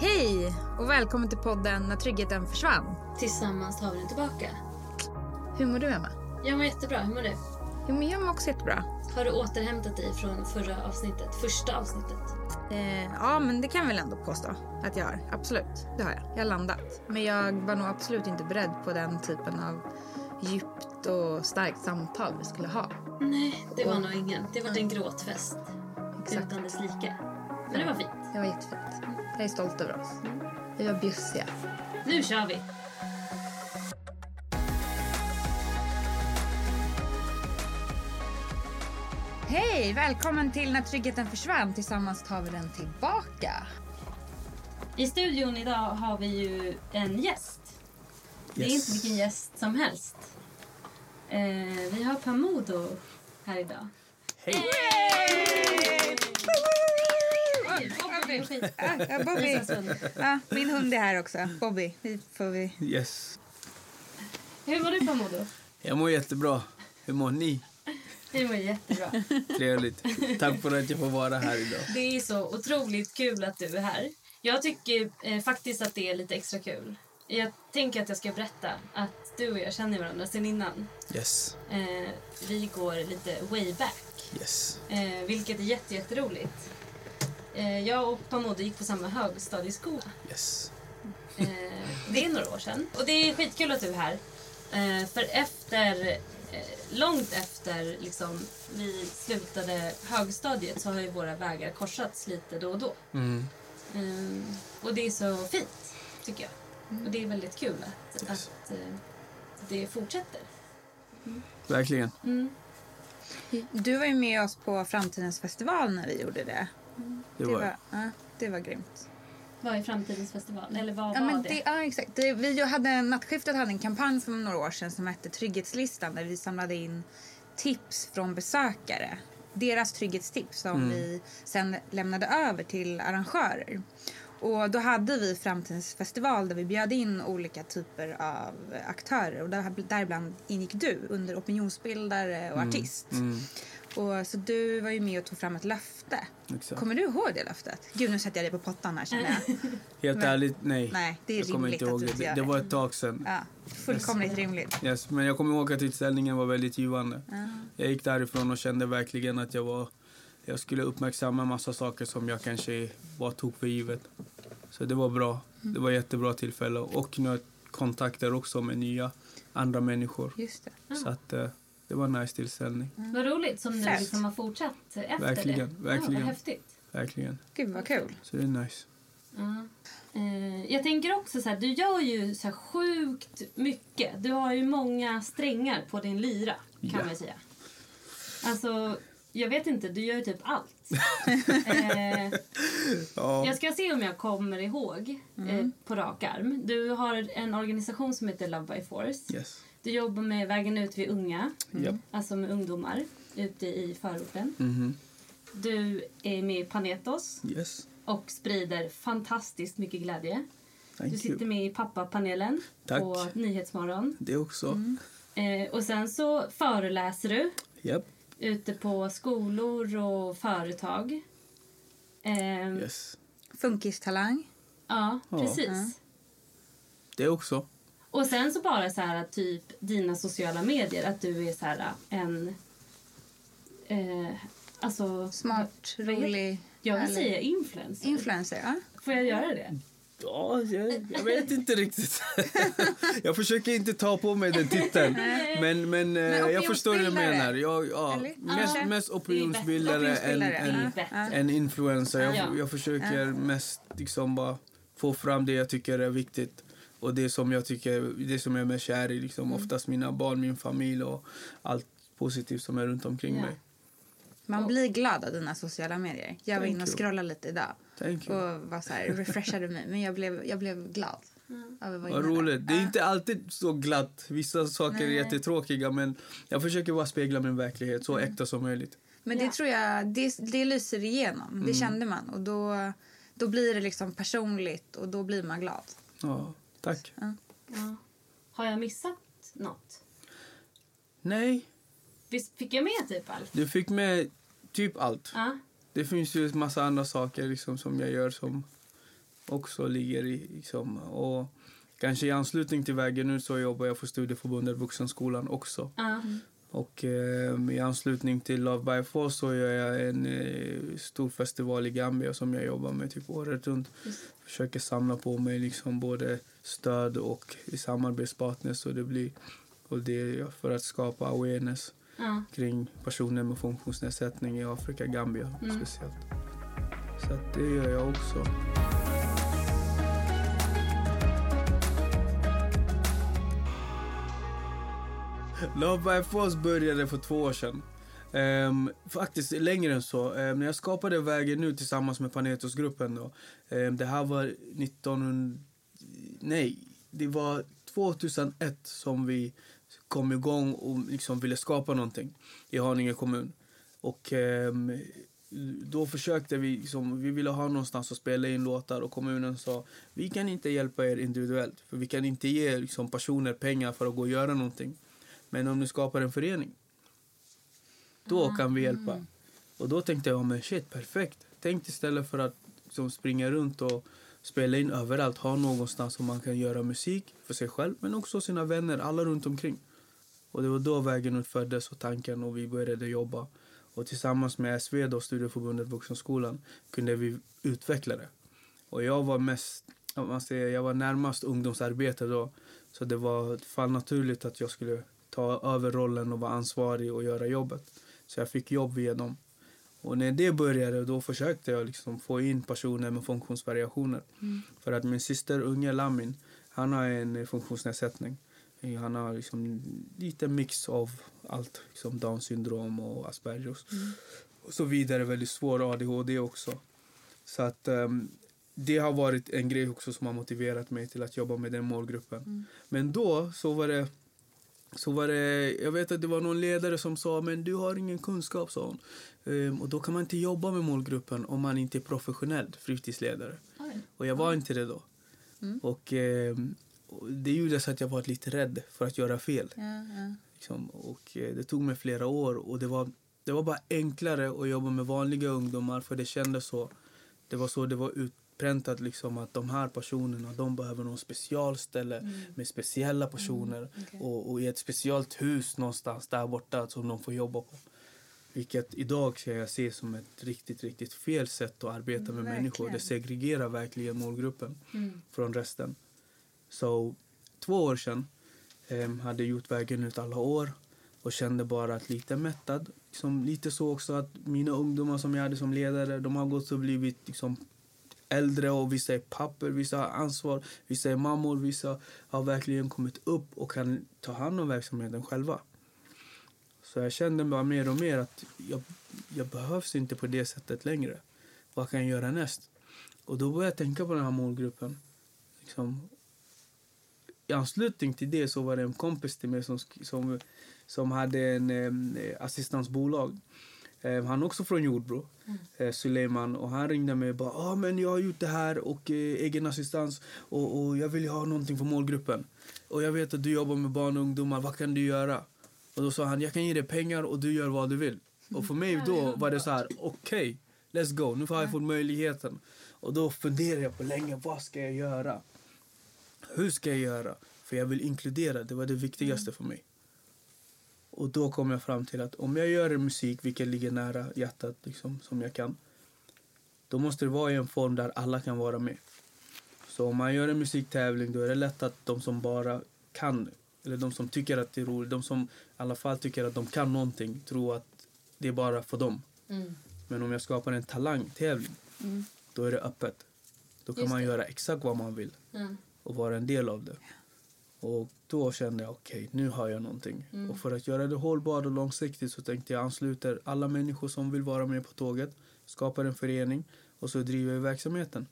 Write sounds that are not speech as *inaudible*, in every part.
Hej och välkommen till podden När tryggheten försvann. Tillsammans tar vi den tillbaka. Hur mår du Emma? Jag mår jättebra. Hur mår du? Jo men jag mår också jättebra. Har du återhämtat dig från förra avsnittet? Första avsnittet? Eh, ja men det kan jag väl ändå påstå att jag har. Absolut, det har jag. Jag har landat. Men jag var nog absolut inte beredd på den typen av djupt och starkt samtal vi skulle ha. Nej, det var nog ingen. Det var en gråtfest. Exakt. Utan dess like. Men det var fint. Det var jättefint. Jag är stolt över oss. Vi var bjussiga. Nu kör vi! Hej! Välkommen till När tryggheten försvann. Tillsammans tar vi den tillbaka. I studion idag har vi ju en gäst. Det är Yes. inte vilken gäst som helst. Eh, vi har Pamodo här idag. Hej! Oj, Bobby. Ja, ja, Bobby. Ja, min hund är här också. Bobby. Vi får vi... Yes. Hur mår du Pamodo? Jag mår jättebra. Hur mår ni? Jag mår jättebra. Trevligt. Tack för att jag får vara här idag. Det är så otroligt kul att du är här. Jag tycker eh, faktiskt att det är lite extra kul. Jag tänker att jag ska berätta att du och jag känner varandra sedan innan. Yes. Eh, vi går lite way back, Yes. eh, vilket är jätte, jätteroligt. Eh, jag och Pamodo gick på samma högstadieskola. Yes. Eh, det är några år sedan. Och det är skitkul att du är här. Eh, för efter, eh, långt efter liksom, vi slutade högstadiet så har ju våra vägar korsats lite då och då. Mm. Och det är så fint, tycker jag. Och det är väldigt kul att, Yes. att eh, det fortsätter. Verkligen. Mm. Du var ju med oss på Framtidens festival när vi gjorde det. Det var ja, det var grymt. Vad är Framtidens festival? Eller vad Ja, var men det? det, ja, exakt. Det, vi hade, Nattskiftet hade en kampanj för några år sedan som hette Trygghetslistan där vi samlade in tips från besökare. Deras trygghetstips som vi sen lämnade över till arrangörer. Och då hade vi Framtidens festival där vi bjöd in olika typer av aktörer och där, däribland ingick du under opinionsbildare och artist. Mm. Och, så du var ju med och tog fram ett löfte. Exakt. Kommer du ihåg det löftet? Gud, nu sätter jag dig på pottan här känner jag. *laughs* Helt Men- ärligt, nej. Nej, det är jag rimligt inte att du det. inte Det, gör det det. var ett tag sedan. Ja, fullkomligt rimligt. Yes. Men jag kommer ihåg att utställningen var väldigt givande. Ja. Jag gick därifrån och kände verkligen att jag var... Jag skulle uppmärksamma massa saker som jag kanske bara tog för givet. Så det var bra. Det var jättebra tillfälle. Och nu kontakter också med nya, andra människor. Just det. Så att eh, det var en nice tillställning. Vad roligt som du Fett. liksom har fortsatt efter Verkligen, det. verkligen. Ja, vad häftigt. Verkligen. Gud vad kul. Så det är nice. Eh, jag tänker också så här, du gör ju så här sjukt mycket. Du har ju många strängar på din lyra, kan Ja. man säga. Alltså, jag vet inte, du gör ju typ allt. *laughs* eh, Ja. jag ska se om jag kommer ihåg eh, på rak arm. Du har en organisation som heter Love by Force. Yes. Du jobbar med Vägen ut vid unga, Japp. alltså med ungdomar ute i förorten. Mhm. Du är med i Panetos Yes. och sprider fantastiskt mycket glädje. Thank Du sitter you. med i pappapanelen Tack. på Nyhetsmorgon. Det också. Eh, och sen så föreläser du Japp. ute på skolor och företag. Eh, Yes. Funkistalang. Ja, Ja. precis. Mm. Det också. Och sen så bara så här typ dina sociala medier, att du är så här en... Eh, alltså... Smart, rolig. Jag vill härlig. säga influencer. Influencer, ja. Får jag göra det? Ja, jag, jag vet inte riktigt. *laughs* jag försöker inte ta på mig den titeln. Men, men, eh, jag förstår vad du menar. Jag, ja, Eller? mest, Ja. mest opinionsbildare än, än, än influencer. Jag, Ja. jag försöker mest liksom bara få fram det jag tycker är viktigt. Och det som jag tycker, det som jag är mest kär i. Liksom, Mm. Oftast mina barn, min familj och allt positivt som är runt omkring Ja. mig. Man blir glad av dina sociala medier. Jag var Thank inne och scrollade lite idag Thank you. och var så här, *laughs* refreshade mig. Men jag blev, jag blev glad. Av att vara Vad inne där. roligt. Det är inte alltid så glatt. Vissa saker är Nej. jättetråkiga men jag försöker bara spegla min verklighet så Mm. äkta som möjligt. Men det Ja. tror jag, det, det lyser igenom. Mm. Det kände man. Och då, då blir det liksom personligt och då blir man glad. Ja, tack. Ja. Har jag missat något? Nej, Visst fick jag med typ allt? du fick med typ allt. Ja. Det finns ju en massa andra saker liksom som jag gör som också ligger i. Liksom, och kanske i anslutning till vägen nu så jobbar jag för Studieförbundet Vuxenskolan också. Ja. Och eh, i anslutning till Love by Force så gör jag en eh, stor festival i Gambia som jag jobbar med typ året runt. Just. Försöker samla på mig liksom både stöd och i samarbetspartners så det blir och det är för att skapa awareness Ja. kring personer med funktionsnedsättning i Afrika, Gambia Mm. speciellt. Så det gör jag också. Love by Force började för två år sedan. Ehm, faktiskt längre än så. Ehm, när jag skapade Vägen nu tillsammans med Panetosgruppen då. ehm, det här var 1900... Nej, det var 2001 som vi kom igång och liksom ville skapa någonting i Haninge kommun. Och ehm, då försökte vi, liksom, vi ville ha någonstans att spela in låtar och kommunen sa vi kan inte hjälpa er individuellt för vi kan inte ge liksom, personer pengar för att gå och göra någonting. Men om ni skapar en förening, då kan vi hjälpa. Och då tänkte jag, men shit, perfekt. Tänk istället för att liksom, springa runt och spela in överallt, ha någonstans som man kan göra musik för sig själv, men också sina vänner, alla runt omkring. Och det var då vägen ut föddes och tanken och vi började jobba. Och tillsammans med SV, då, Studieförbundet Vuxenskolan, kunde vi utveckla det. Och jag var mest, man säger, jag var närmast ungdomsarbete då. Så det var fall naturligt att jag skulle ta över rollen och vara ansvarig och göra jobbet. Så jag fick jobb via dem. Och när det började då försökte jag liksom få in personer med funktionsvariationer. För att min syster unge Lamin, han har en eh, funktionsnedsättning. Eh, Han har liksom lite mix av allt, liksom Downs syndrom och Aspergers. Och så vidare, väldigt svår ADHD också. Så att ehm, det har varit en grej också som har motiverat mig till att jobba med den målgruppen. Men då så var det så var det, jag vet att det var någon ledare som sa men du har ingen kunskap, sa hon. Ehm, och då kan man inte jobba med målgruppen om man inte är professionell fritidsledare. Oj. Och jag var inte det då. Och, ehm, och det gjorde så att jag var lite rädd för att göra fel. Ja, ja. Liksom. Och eh, det tog mig flera år och det var, det var bara enklare att jobba med vanliga ungdomar för det kändes så. Det var så det var utpräntat liksom att de här personerna de behöver någon specialställe med speciella personer okej. och, och i ett speciellt hus någonstans där borta som de får jobba på. Vilket idag ska jag se som ett riktigt, riktigt fel sätt att arbeta med människor. Det Verkligen. segregerar verkligen målgruppen Mm. från resten. Så två år sedan eh, hade gjort vägen ut alla år och kände bara att lite mättad. Liksom, lite så också att mina ungdomar som jag hade som ledare, de har gått och blivit liksom, äldre och vissa är papper, vissa har ansvar, vissa är mammor, vissa har verkligen kommit upp och kan ta hand om verksamheten själva. Så jag kände bara mer och mer att jag, jag behövs inte på det sättet längre. Vad kan jag göra näst? Och då började jag tänka på den här målgruppen. Liksom, I anslutning till det så var det en kompis till mig som, som, som hade en eh, assistansbolag. Eh, han är också från Jordbro, eh, Suleiman. Och han ringde mig och bara ah, men jag har gjort det här och eh, egen assistans och, och jag vill ha någonting för målgruppen. Och jag vet att du jobbar med barn och ungdomar, vad kan du göra? Och då sa han, jag kan ge dig pengar och du gör vad du vill. Och för mig då var det så här, okej, let's go, nu har jag fått möjligheten. Och då funderade jag på länge, vad ska jag göra? Hur ska jag göra? För jag vill inkludera, det var det viktigaste för mig. Och då kom jag fram till att om jag gör musik, vilket ligger nära hjärtat liksom, som jag kan, då måste det vara i en form där alla kan vara med. Så om man gör en musiktävling då är det lätt att de som bara kan, eller de som tycker att det är roligt, de som i alla fall tycker att de kan någonting, tror att det är bara för dem. Mm. Men om jag skapar en talangtävling, Mm. då är det öppet. Då kan Just man det. göra exakt vad man vill Mm. och vara en del av det. Och då kände jag, okej, nu har jag någonting. Mm. Och för att göra det hållbart och långsiktigt så tänkte jag ansluter alla människor som vill vara med på tåget, skapar en förening och så driver vi verksamheten.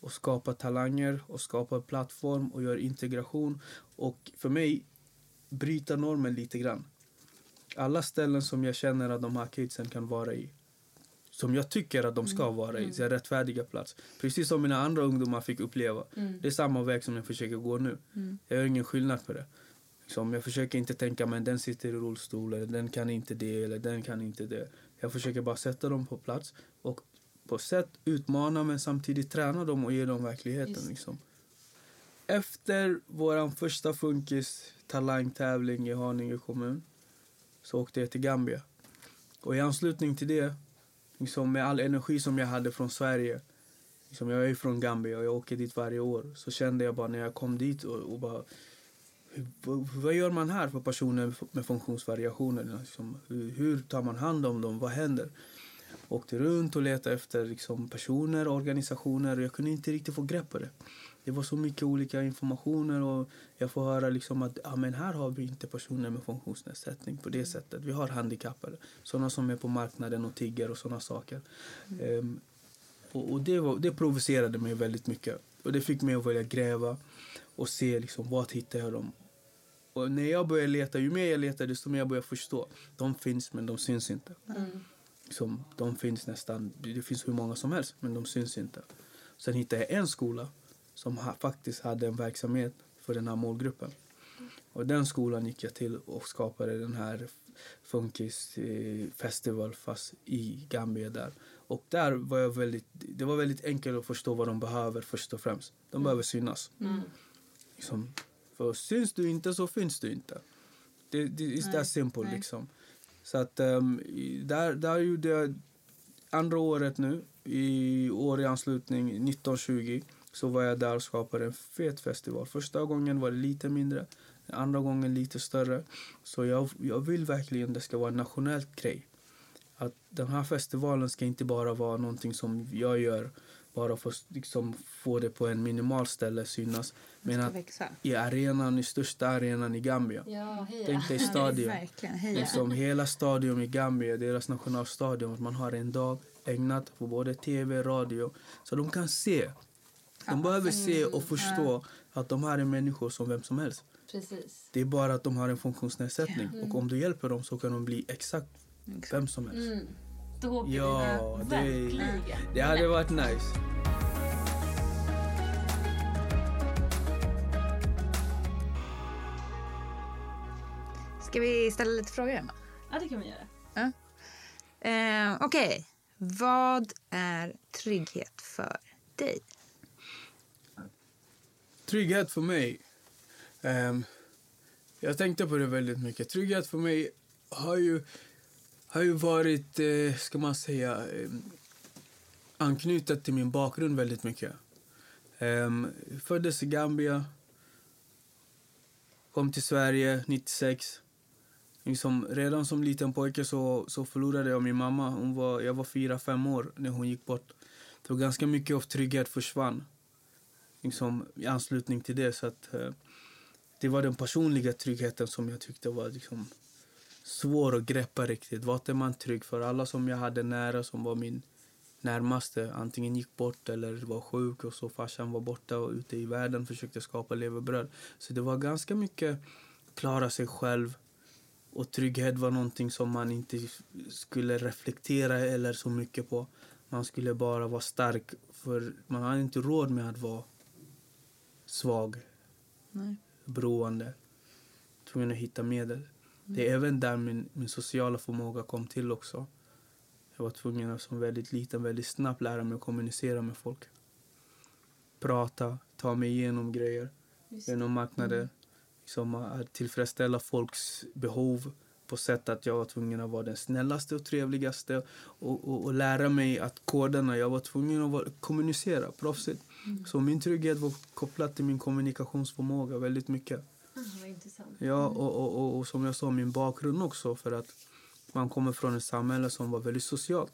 Och skapar talanger och skapar plattform och gör integration. Och för mig, bryta normen lite grann. Alla ställen som jag känner att de här kidsen kan vara i som jag tycker att de ska vara i, så rättfärdiga plats. Precis som mina andra ungdomar fick uppleva. Mm. Det är samma väg som jag försöker gå nu. Mm. Jag gör ingen skillnad på det. Liksom, jag försöker inte tänka men den sitter i rullstol eller den kan inte det eller den kan inte det. Jag försöker bara sätta dem på plats och på sätt utmana men samtidigt träna dem och ge dem verkligheten. Liksom. Efter vår första funkis talangtävling i Haninge kommun så åkte jag till Gambia. Och i anslutning till det, liksom med all energi som jag hade från Sverige, liksom jag är från Gambia och jag åker dit varje år, så kände jag bara när jag kom dit och, och bara hur, vad, vad gör man här för personer med funktionsvariationer? Liksom, hur, hur tar man hand om dem? Vad händer? Åkte runt och letade efter liksom, personer och organisationer och jag kunde inte riktigt få grepp på det. Det var så mycket olika informationer och jag får höra liksom att ah, men här har vi inte personer med funktionsnedsättning på det sättet. Vi har handikappade, sådana som är på marknaden och tigger och sådana saker. Ehm, och och det, var, det provocerade mig väldigt mycket. Och det fick mig att börja gräva och se liksom, vart hittar jag dem. Och när jag började leta, ju mer jag letade desto mer jag började förstå. De finns men de syns inte. Mm. Liksom, de finns nästan, det finns hur många som helst men de syns inte. Sen hittade jag en skola som ha, faktiskt hade en verksamhet för den här målgruppen. Och den skolan gick jag till och skapade den här Funkis eh, festival fast i Gambia där. Och där var jag väldigt, det var väldigt enkelt att förstå vad de behöver först och främst. De behöver synas. Mm. Liksom, för syns du inte så finns du inte. Det, det är that simple nej. liksom. Så att um, där, där gjorde jag andra året nu, i år i anslutning 1920 så var jag där och skapade en fet festival. Första gången var det lite mindre, andra gången lite större. Så jag, jag vill verkligen det ska vara en nationellt grej. Att den här festivalen ska inte bara vara någonting som jag gör bara för att liksom få det på en minimal ställe synas. Men att växa. i arenan, i största arenan i Gambia. Ja, heja. Tänk dig stadion. Liksom hela stadion i Gambia, deras nationalstadion. Att man har en dag ägnat på både tv, radio. Så de kan se. De behöver se och förstå att de här är människor som vem som helst. Precis. Det är bara att de har en funktionsnedsättning. Och om du hjälper dem så kan de bli exakt vem som helst. Mm. Då åker Ja, det- Verkligen. Det hade varit nice. Ska vi ställa lite frågor, Emma? Ja, det kan vi göra. Eh, Okej. Vad är trygghet för dig? Trygghet för mig. Um, jag tänkte på det väldigt mycket. Trygghet för mig har ju, har ju varit, eh, ska man säga, eh, anknutet till min bakgrund väldigt mycket. Um, föddes i Gambia. Kom till Sverige 96. Liksom, redan som liten pojke så, så förlorade jag min mamma. Hon var, jag var fyra, fem år när hon gick bort. Det var ganska mycket av trygghet försvann liksom, i anslutning till det. Så att, eh, det var den personliga tryggheten som jag tyckte var liksom, svår att greppa riktigt. Vart är man trygg för? Alla som jag hade nära som var min närmaste antingen gick bort eller var sjuk och så farsan var borta och ute i världen försökte skapa levebröd. Så det var ganska mycket klara sig själv och trygghet var någonting som man inte skulle reflektera eller så mycket på. Man skulle bara vara stark för man hade inte råd med att vara svag, Nej. beroende. Tvungen att hitta medel. Det är även där min, min sociala förmåga kom till också. Jag var tvungen att som väldigt liten väldigt snabbt lära mig att kommunicera med folk. Prata, ta mig igenom grejer Just. genom marknader. Liksom att tillfredsställa folks behov på sätt att jag var tvungen att vara den snällaste och trevligaste och, och, och lära mig att koderna, jag var tvungen att vara, kommunicera proffsigt. Så min trygghet var kopplad till min kommunikationsförmåga väldigt mycket. Ah, intressant. Ja, och, och, och, och som jag sa, min bakgrund också för att man kommer från ett samhälle som var väldigt socialt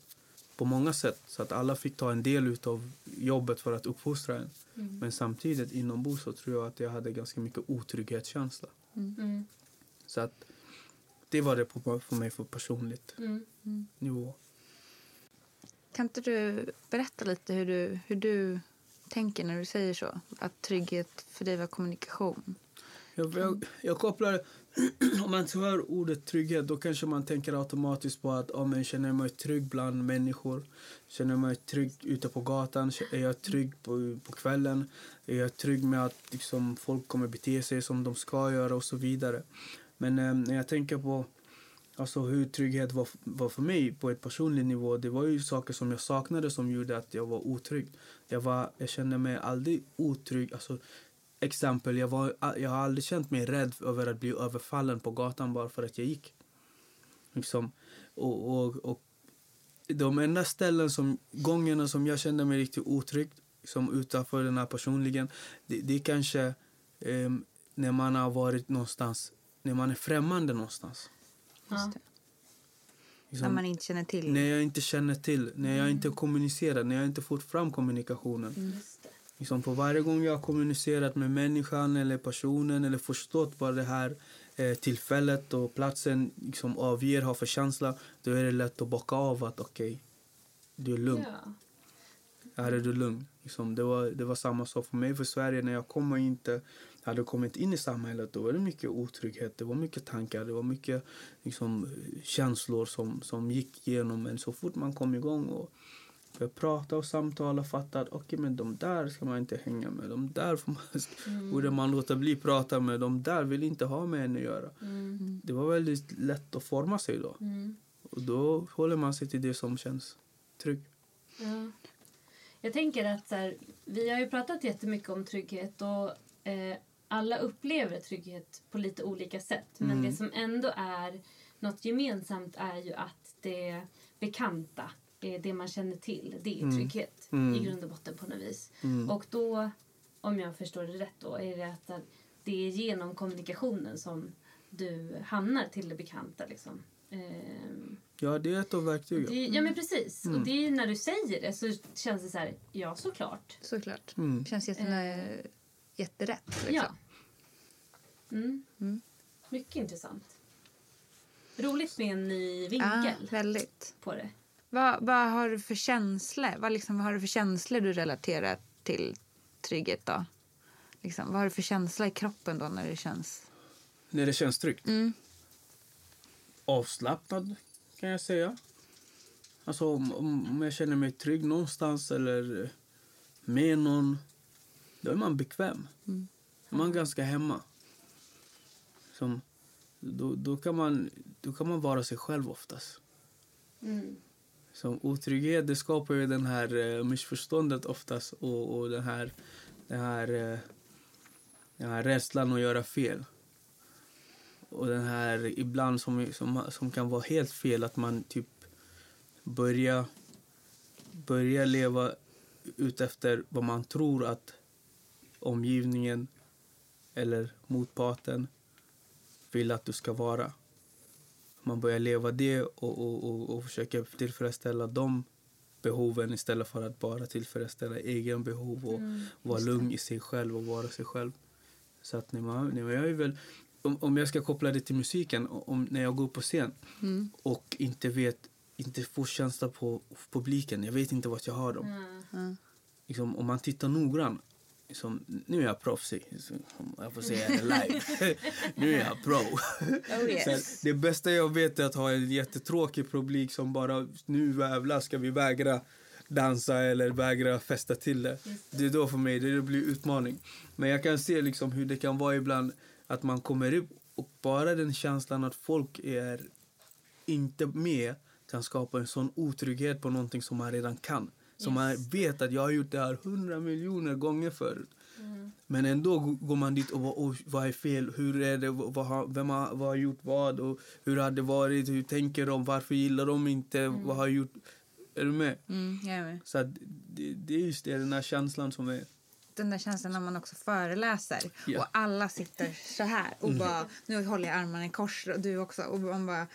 på många sätt. Så att alla fick ta en del av jobbet för att uppfostra en. Mm. Men samtidigt inombords så tror jag att jag hade ganska mycket otrygghetskänsla. Mm. Så att det var det på, för mig på personligt Mm. nivå. Kan inte du berätta lite hur du, hur du tänker när du säger så? Att trygghet för dig var kommunikation. Jag, jag, jag kopplar, *clears throat* om man hör ordet trygghet då kanske man tänker automatiskt på att om jag känner mig trygg bland människor. Känner jag mig trygg ute på gatan? Är jag trygg på, på kvällen? Är jag trygg med att liksom, folk kommer bete sig som de ska göra och så vidare? Men eh, när jag tänker på Alltså hur trygghet var, var för mig på ett personligt nivå. Det var ju saker som jag saknade som gjorde att jag var otrygg. Jag, var, jag kände mig aldrig otrygg. Alltså, exempel, jag, var, jag har aldrig känt mig rädd över att bli överfallen på gatan bara för att jag gick. Liksom, och, och, och de enda ställen som, gångerna som jag kände mig riktigt otrygg, som utanför den här personligen, det, det är kanske eh, när man har varit någonstans, när man är främmande någonstans. Ja. Liksom, När man inte känner till. när jag inte känner till, när jag inte kommunicerar, när jag inte får fram kommunikationen. Just det. Liksom för varje gång jag har kommunicerat med människan eller personen eller förstått vad det här eh, tillfället och platsen liksom avger, har för känsla, då är det lätt att bocka av att okej, du är lugn. Ja. Här är du lugn. Liksom, det, var, det var samma sak för mig för Sverige. När jag kom och inte hade kommit in i samhället då var det mycket otrygghet, det var mycket tankar, det var mycket liksom, känslor som, som gick igenom Men så fort man kom igång och började prata och samtala och fattade att okay, men de där ska man inte hänga med. De där får man, borde man låta bli prata med. De där vill inte ha med en att göra. Mm. Det var väldigt lätt att forma sig då. Mm. Och då håller man sig till det som känns trygg. Ja. Jag tänker att så här, vi har ju pratat jättemycket om trygghet och eh, alla upplever trygghet på lite olika sätt. Men Mm. det som ändå är något gemensamt är ju att det bekanta, det man känner till, det är Mm. trygghet Mm. i grund och botten på något vis. Mm. Och då, om jag förstår det rätt då, är det att det är genom kommunikationen som du hamnar till det bekanta liksom. Ehm, Ja, det är ett av verktygen. det, ja men precis. Mm. Och det är när du säger det så känns det så här, ja såklart. Såklart. Mm. Känns jätte, Eh. Jätterätt. Liksom. Ja. Mm. Mm. Mycket intressant. Roligt med en ny Ja, vinkel väldigt. på det. Vad, vad har du för känslor? Vad, liksom, vad har du för känslor du relaterar till trygghet då? Liksom, vad har du för känsla i kroppen då när det känns... När det känns tryggt. Mm. Avslappnad kan jag säga. Alltså om, om om jag känner mig trygg någonstans eller med någon, då är man bekväm. Mm. Då är man ganska hemma. Som, då, då, kan man, då kan man vara sig själv oftast. Mm. Som otrygghet det skapar ju den här eh, missförståndet oftast och, och den här, den, här, eh, den här rädslan att göra fel. Och den här ibland som, som, som kan vara helt fel att man typ börjar börja leva utefter vad man tror att omgivningen eller motparten vill att du ska vara. Man börjar leva det och, och, och, och försöka tillfredsställa de behoven istället för att bara tillfredsställa egen behov och Mm, vara lugn i sig själv och vara sig själv. Så att när man, när jag är väl, om, om jag ska koppla det till musiken, om, när jag går på scen Mm. och inte vet, inte får känsla på publiken, jag vet inte vart jag har dem. Mm. Liksom, om man tittar noggrant, liksom, nu är jag proffsig, om jag får säga det live. *laughs* nu är jag pro. Oh, yes. Det bästa jag vet är att ha en jättetråkig publik som bara nu jävlar ska vi vägra dansa eller vägra festa till det. Det är då för mig det blir utmaning. Men jag kan se liksom hur det kan vara ibland att man kommer upp och bara den känslan att folk är inte med kan skapa en sån otrygghet på någonting som man redan kan. Som man vet att jag har gjort det här hundra miljoner gånger förut. Mm. Men ändå går man dit och bara, "Oj, vad är fel? Hur är det? Vad har, vem har, vad har gjort vad? Och hur har det varit? Hur tänker de? Varför gillar de inte? Vad har gjort? Är du med? Mm, jag är med. Så det, det är just det, den här känslan som är... Den där känslan när man också föreläser Ja. och alla sitter så här och bara, nu håller jag armarna i kors och du också och man bara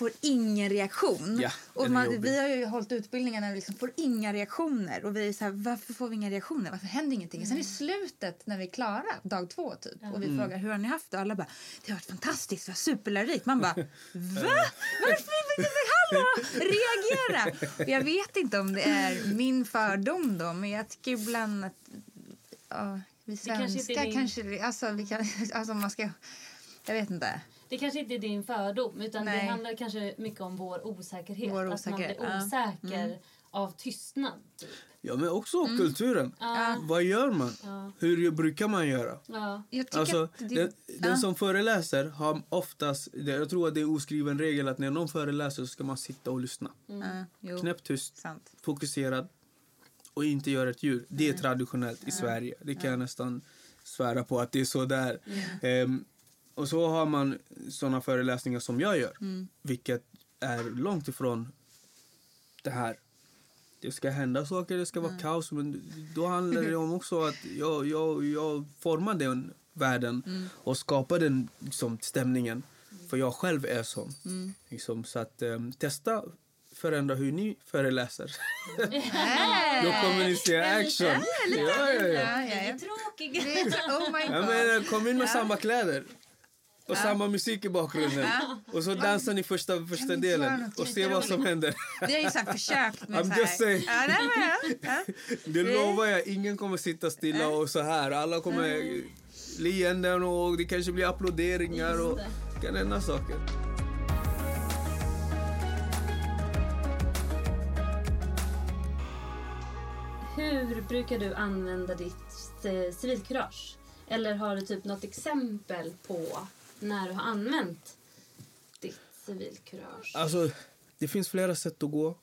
får ingen reaktion. Ja, och man, vi har ju hållit utbildningar när vi liksom får inga reaktioner och vi är så här, varför får vi inga reaktioner? Varför händer ingenting? Sen i slutet när vi är klara, dag två typ, och vi Mm. frågar hur har ni haft det? Och alla bara, det har varit fantastiskt, det var superlärorikt. Man bara, *laughs* va? Varför hallå, reagera? Jag vet inte om det är min fördom då, men jag tycker ibland att ja, vi kanske svenskar din- kanske, alltså, vi kan, alltså man ska, jag vet inte. Det kanske inte är din fördom utan det Nej. handlar kanske mycket om vår osäkerhet. Vår Att man osäkerhet, blir ja. osäker Mm. av tystnad. Typ. Ja, men också kulturen. Vad gör man? Ja. Hur brukar man göra? Ja. Jag tycker Alltså, att det, den, den ja. som föreläser har oftast, det- jag tror att det är oskriven regel att när någon föreläser så ska man sitta och lyssna. Ja, jo, Knäpptyst, sant. fokuserad och inte göra ett ljud. Det är traditionellt i Sverige. Det kan jag nästan svära på att det är så där. Ehm, och så har man såna föreläsningar som jag gör, vilket är långt ifrån det här. Det ska hända saker, det ska vara kaos, men då handlar det om också att jag, jag, jag formar den världen och skapar den liksom, stämningen. För jag själv är sån. Liksom, så att ehm, testa förändra hur ni föreläser. *laughs* Då kommer ni se action. Ja, ja, ja. Ja, ja, Jag är ja. tråkig. Det är- Oh my Ja, men, kom in med samma kläder. Och samma musik i bakgrunden. Och så dansar ni första, första delen och se vad som händer. Vi har ju så här försökt med I'm just saying. *laughs* Det lovar jag, ingen kommer sitta stilla och så här. Alla kommer leenden och det kanske blir applåderingar och det kan hända saker. Hur brukar du använda ditt eh, civilkurage? Eller har du typ något exempel på när du har använt ditt civilkurage? Alltså, det finns flera sätt att gå.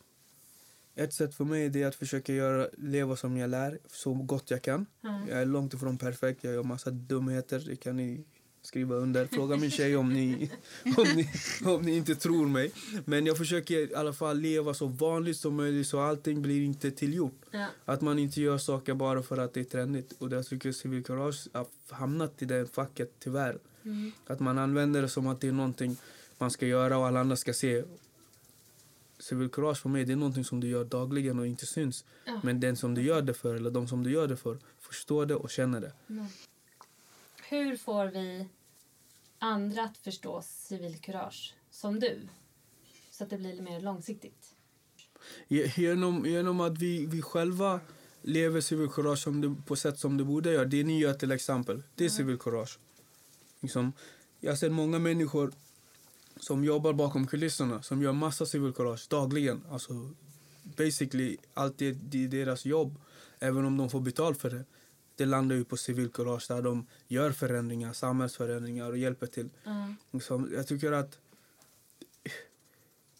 Ett sätt för mig är att försöka göra, leva som jag lär, så gott jag kan. Mm. Jag är långt ifrån perfekt, jag gör massa dumheter. Det kan ni skriva under. Fråga min tjej om ni, *laughs* om, ni, om ni inte tror mig. Men jag försöker i alla fall leva så vanligt som möjligt så allting blir inte tillgjort. Ja. Att man inte gör saker bara för att det är trendigt. Och där tycker jag civilkurage har hamnat i det facket tyvärr. Mm. Att man använder det som att det är någonting man ska göra och alla andra ska se. Civilkurage för mig det är någonting som du gör dagligen och inte syns. Ja. Men den som du gör det för, eller de som du gör det för, förstår det och känner det. Hur får vi andra att förstå civilkurage som du? Så att det blir mer långsiktigt. Ge- Genom, genom att vi, vi själva lever civilkurage som det, på sätt som det borde göra. Det ni gör till exempel, det är civilkurage. Liksom, jag har sett många människor som jobbar bakom kulisserna, som gör massa civilkurage dagligen. Alltså, basically, allt det, det är deras jobb, även om de får betalt för det. Det landar ju på civilkurage där de gör förändringar, samhällsförändringar och hjälper till. Mm. Liksom, jag tycker att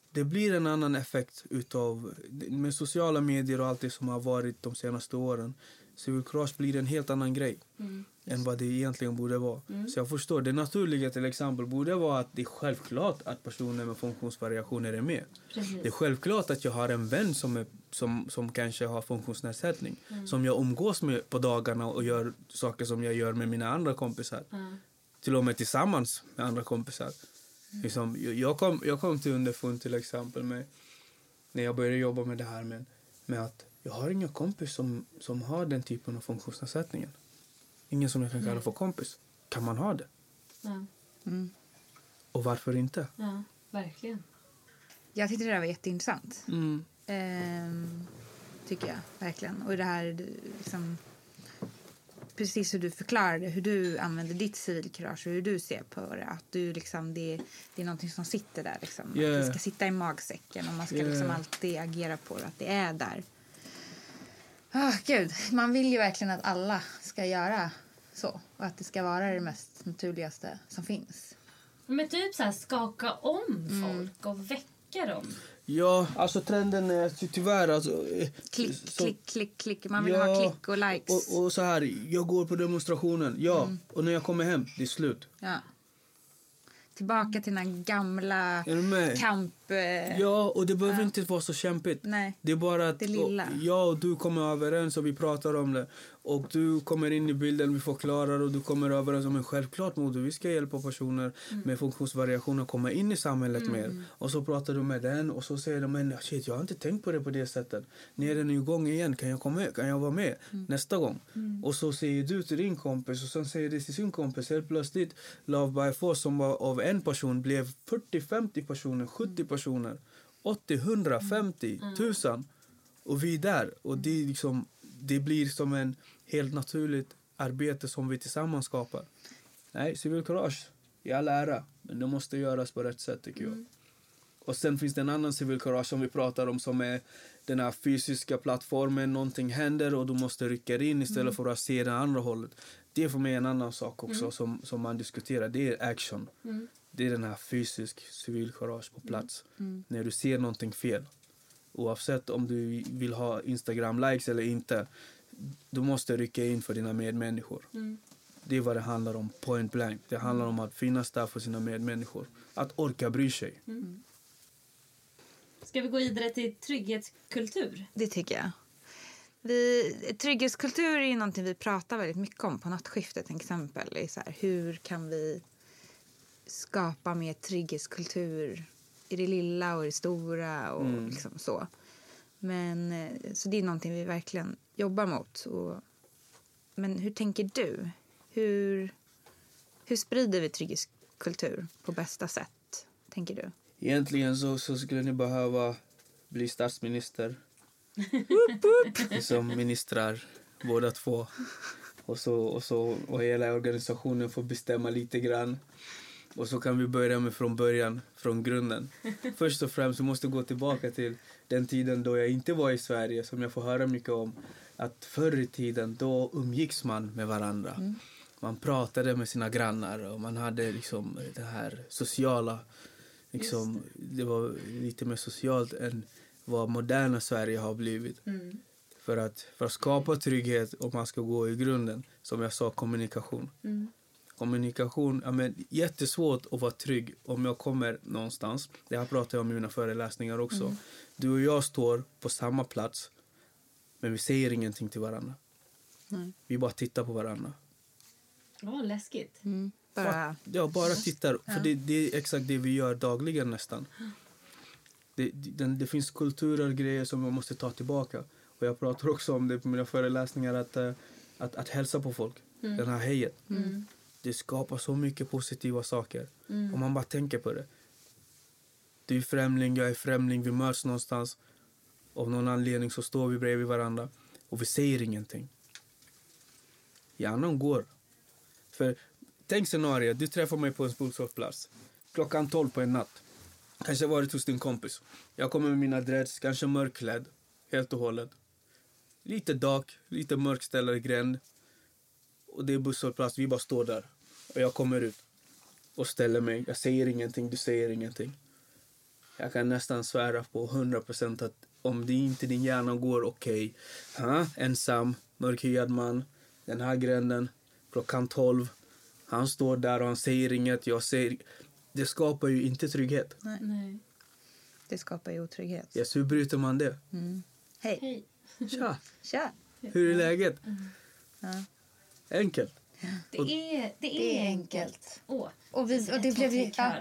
det blir en annan effekt utav med sociala medier och allt det som har varit de senaste åren. Civilkurage blir en helt annan grej Mm. än vad det egentligen borde vara. Så jag förstår. Det naturliga till exempel borde vara att det är självklart att personer med funktionsvariationer är med. Precis. Det är självklart att jag har en vän som, är, som, som kanske har funktionsnedsättning. Som jag umgås med på dagarna och gör saker som jag gör med mina andra kompisar. Till och med tillsammans med andra kompisar. Liksom, jag- jag, kom, jag kom till underfund till exempel med när jag började jobba med det här med, med att jag har inga kompis som, som har den typen av funktionsnedsättningen. Ingen som jag kan kalla för kompis. Kan man ha det? Ja. Mm. Och varför inte? ja, verkligen. Jag tyckte det där var jätteintressant. Mm. Ehm, tycker jag verkligen. Och det här liksom, precis hur du förklarade hur du använder ditt civilkurage och hur du ser på det. Att du liksom, det, det är någonting som sitter där. Liksom. Att Yeah. det ska sitta i magsäcken och man ska Yeah. liksom alltid agera på det. Att det är där. Ah, Gud, man vill ju verkligen att alla ska göra så. Och att det ska vara det mest naturligaste som finns. Men typ så här skaka om folk och väcka dem. Ja, alltså trenden är ty- tyvärr... Alltså, eh, Klick, så- klick, klick, klick. Man vill Ja, ha klick och likes. Och, och så här, jag går på demonstrationen, ja. Och när jag kommer hem, det är slut. Ja. Tillbaka till den gamla Är eh, Ja, och det behöver inte vara så kämpigt. Nej. Det är bara att Det lilla. Och, jag och du kommer överens och vi pratar om det. Och du kommer in i bilden, vi förklarar och du kommer överens om en självklart moder. Vi ska hjälpa personer Mm. med funktionsvariationer att komma in i samhället mer. Och så pratar du med den och så säger de men shit jag har inte tänkt på det på det sättet. Nu är den igång igen, kan jag komma? Kan jag vara med Mm. nästa gång? Och så säger du till din kompis och sen säger det till sin kompis. Helt plötsligt Love by Force som var av en person blev 40-50 personer, 70 personer, 80, 100, 50, 1000. Och vi är där. Och det, liksom, det blir som en helt naturligt arbete som vi tillsammans skapar. Nej, civilkurage i all ära, men det måste göras på rätt sätt tycker jag. Och sen finns det en annan civilkurage som vi pratar om som är den här fysiska plattformen, någonting händer och du måste rycka in istället Mm. för att se det andra hållet. Det är för mig en annan sak också som, som man diskuterar. Det är action. Mm. Det är den här fysisk civilkurage på plats. Mm. När du ser någonting fel. Oavsett om du vill ha Instagram-likes eller inte. Du måste rycka in för dina medmänniskor. Mm. Det är vad det handlar om, point blank. Det handlar om att finnas där för sina medmänniskor. Att orka bry sig. Ska vi gå vidare till trygghetskultur? Det tycker jag. Vi, trygghetskultur är ju någonting vi pratar väldigt mycket om på nattskiftet till exempel. Så här, hur kan vi skapa mer trygghetskultur i det lilla och i det stora och Mm. liksom så. Men, eh, så det är någonting vi verkligen jobbar mot. Och, men hur tänker du? Hur, hur sprider vi trygghetskultur på bästa sätt, tänker du? Egentligen så, så skulle ni behöva bli statsminister. *laughs* Som ministrar, båda två. Och så, och så och hela organisationen får bestämma lite grann. Och så kan vi börja med från början, från grunden. *laughs* Först och främst så måste gå tillbaka till den tiden då jag inte var i Sverige, som jag får höra mycket om. Att förr i tiden, då umgicks man med varandra. Man pratade med sina grannar och man hade liksom det här sociala. Liksom, det. var lite mer socialt än vad moderna Sverige har blivit. Mm. För att, för att skapa trygghet, om man ska gå i grunden, som jag sa, kommunikation. Mm. Kommunikation, ja, men, jättesvårt att vara trygg om jag kommer någonstans. Det här pratar jag om i mina föreläsningar också. Du och jag står på samma plats, men vi säger ingenting till varandra. Nej. Vi bara tittar på varandra. Åh, läskigt. Mm. Bara, Ja, bara tittar. För det, det är exakt det vi gör dagligen nästan. Det, det, det finns kulturer och grejer som man måste ta tillbaka. Och jag pratar också om det på mina föreläsningar, att, eh, att, att hälsa på folk. Den här hejet. Mm. Det skapar så mycket positiva saker. Om man bara tänker på det. Du är främling, jag är främling, vi möts någonstans. Av någon anledning så står vi bredvid varandra och vi säger ingenting. Hjärnan går. För tänk scenario, du träffar mig på en bostadsplats. Klockan 12 på en natt. Kanske varit hos din kompis. Jag kommer med mina dreads, kanske mörkklädd. Helt och hållet. Lite dak, lite mörk ställare gränd. Och det är busshållplats, vi bara står där. Och jag kommer ut och ställer mig. Jag säger ingenting, du säger ingenting. Jag kan nästan svära på 100% att om det inte din hjärna går okej. Okay, ensam, mörkhyad man, den här gränden, klockan 12. Han står där och han säger inget, jag säger... Det skapar ju inte trygghet. Nej. det skapar ju otrygghet. Yes, hur bryter man det? Mm. Hej. Hej. Tja, Tja. hur är läget? Ja. Enkelt. Det är, det Det är enkelt. Åh. Och, vi, och det blev ju... Ja.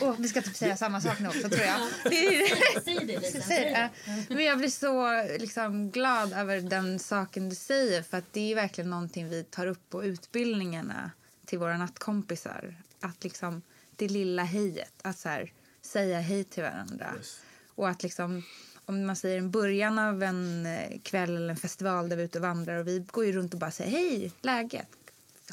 Åh, vi ska typ säga samma sak nu också, tror jag. *laughs* Säg det, Lisa. Men jag blir så liksom, glad över den saken du säger. För att Det är verkligen någonting vi tar upp på utbildningarna till våra nattkompisar. Att liksom, det lilla hejet. Att så här, säga hej till varandra. Yes. Och att liksom, om man säger en början av en eh, kväll eller en festival där vi är ute och vandrar och vi går ju runt och bara säger hej, läget?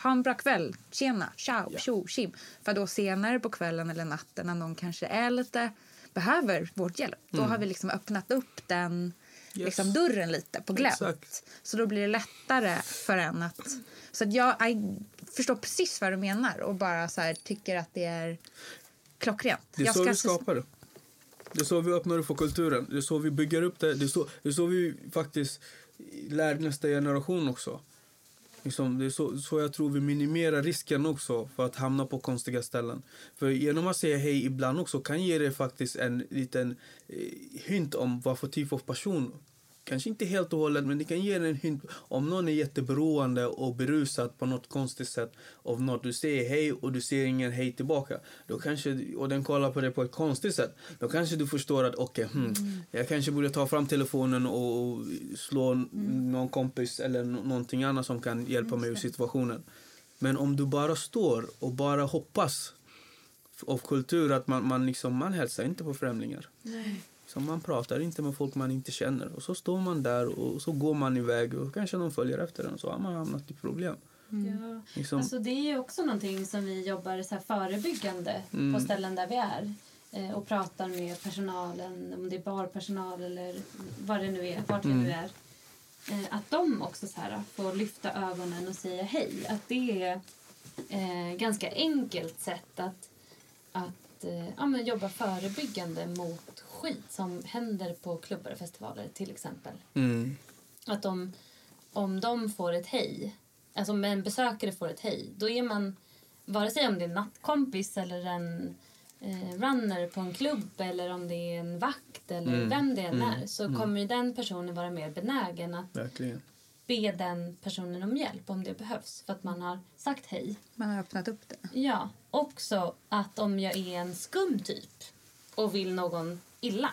Ha en bra kväll, tjena, ciao, Ja. tjo, tjim. För då senare på kvällen eller natten när någon kanske är lite, behöver vårt hjälp, då har vi liksom öppnat upp den Mm. Yes. liksom, dörren lite på glänt. Exakt. Så då blir det lättare för en att... Så att jag, jag förstår precis vad du menar och bara så här, tycker att det är klockrent. Det är jag så ska- skapar det. Det är så vi öppnar upp för kulturen. Det är så vi bygger upp det. Det är så, det är så vi faktiskt lär nästa generation också. Liksom, det är så, så jag tror vi minimerar risken också för att hamna på konstiga ställen. För genom att säga hej ibland också kan ge dig faktiskt en liten eh, hint om vad för typ av person. Kanske inte helt och hållet, men det kan ge en hint om någon är jätteberoende och berusad på något konstigt sätt av något. Du säger hej och du ser ingen hej tillbaka. Då kanske, och den kollar på det på ett konstigt sätt. Då kanske du förstår att okej, hmm, jag kanske borde ta fram telefonen och, slå n- någon kompis eller nå- någonting annat som kan hjälpa mig ur situationen. Men om du bara står och bara hoppas av kultur att man, man, liksom, man hälsar inte på främlingar. Så man pratar inte med folk man inte känner. Och så står man där och så går man iväg och kanske någon följer efter en. Så har man hamnat i problem. Ja. Liksom, Alltså, det är ju också någonting som vi jobbar så här förebyggande Mm. på ställen där vi är. eh, och pratar med personalen, om det är barpersonal eller vad det nu är, vart vi nu är. Eh, att de också så här, får lyfta ögonen och säga hej. Att det är eh, ganska enkelt sätt att, att eh, ja, men jobba förebyggande mot skit som händer på klubbar och festivaler till exempel. Mm. Att de, om de får ett hej, alltså om en besökare får ett hej, då är man, vare sig om det är en nattkompis eller en eh, runner på en klubb eller om det är en vakt eller Mm, vem det än mm, är, så kommer ju den personen vara mer benägen att Verkligen. be den personen om hjälp om det behövs för att man har sagt hej. Man har öppnat upp det. Ja, också att om jag är en skum typ och vill någon illa.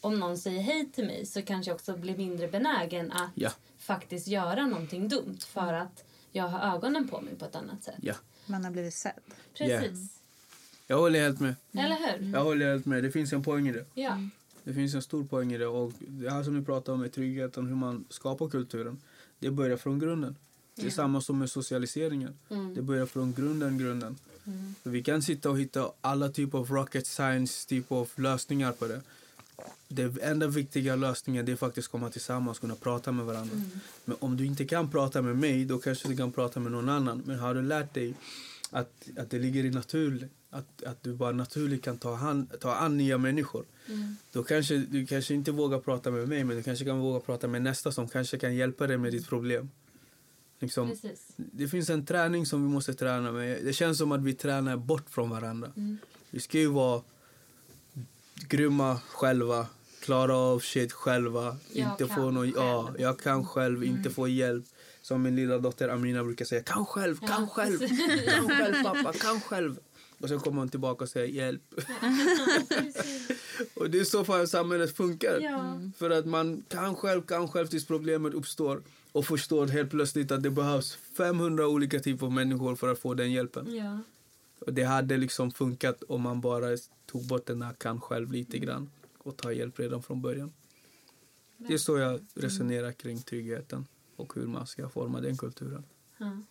Om någon säger hej till mig så kanske jag också blir mindre benägen att Ja. faktiskt göra någonting dumt för att jag har ögonen på mig på ett annat sätt. Ja. Man har blivit sedd. Precis. Jag håller helt med. Eller hur? Jag håller helt med. Det finns en poäng i det. Ja. Det finns en stor poäng i det. Och det här som vi pratar om med tryggheten, hur man skapar kulturen. Det börjar från grunden. Det är samma som med socialiseringen. Mm. Det börjar från grunden, grunden. Mm. Vi kan sitta och hitta alla typer av rocket science typ av lösningar på det. Det enda viktiga lösningen är faktiskt att komma tillsammans och kunna prata med varandra. Mm. Men om du inte kan prata med mig, då kanske du kan prata med någon annan. Men har du lärt dig att, att det ligger i natur, att, att du bara naturligt kan ta, hand, ta an nya människor. Mm. Då kanske du kanske inte vågar prata med mig, men du kanske kan våga prata med nästa som kanske kan hjälpa dig med ditt problem. Liksom, Precis. det finns en träning som vi måste träna med. Det känns som att vi tränar bort från varandra. Mm. Vi ska ju vara grymma själva, klara av shit själva. Jag inte få någon, ja, själv. jag kan själv, inte få hjälp. Som min lilla dotter Amina brukar säga, kan själv, kan Ja, själv, kan själv pappa, kan själv. Och sen kommer hon tillbaka och säger hjälp. och det är så fan samhället funkar. Ja. För att man kan själv, kan själv tills problemet uppstår och förstår helt plötsligt att det behövs 500 olika typer av människor för att få den hjälpen. Ja. Och det hade liksom funkat om man bara tog bort den här kan själv lite grann och ta hjälp redan från början. Det är så jag resonerar kring tryggheten och hur man ska forma den kulturen. Ja.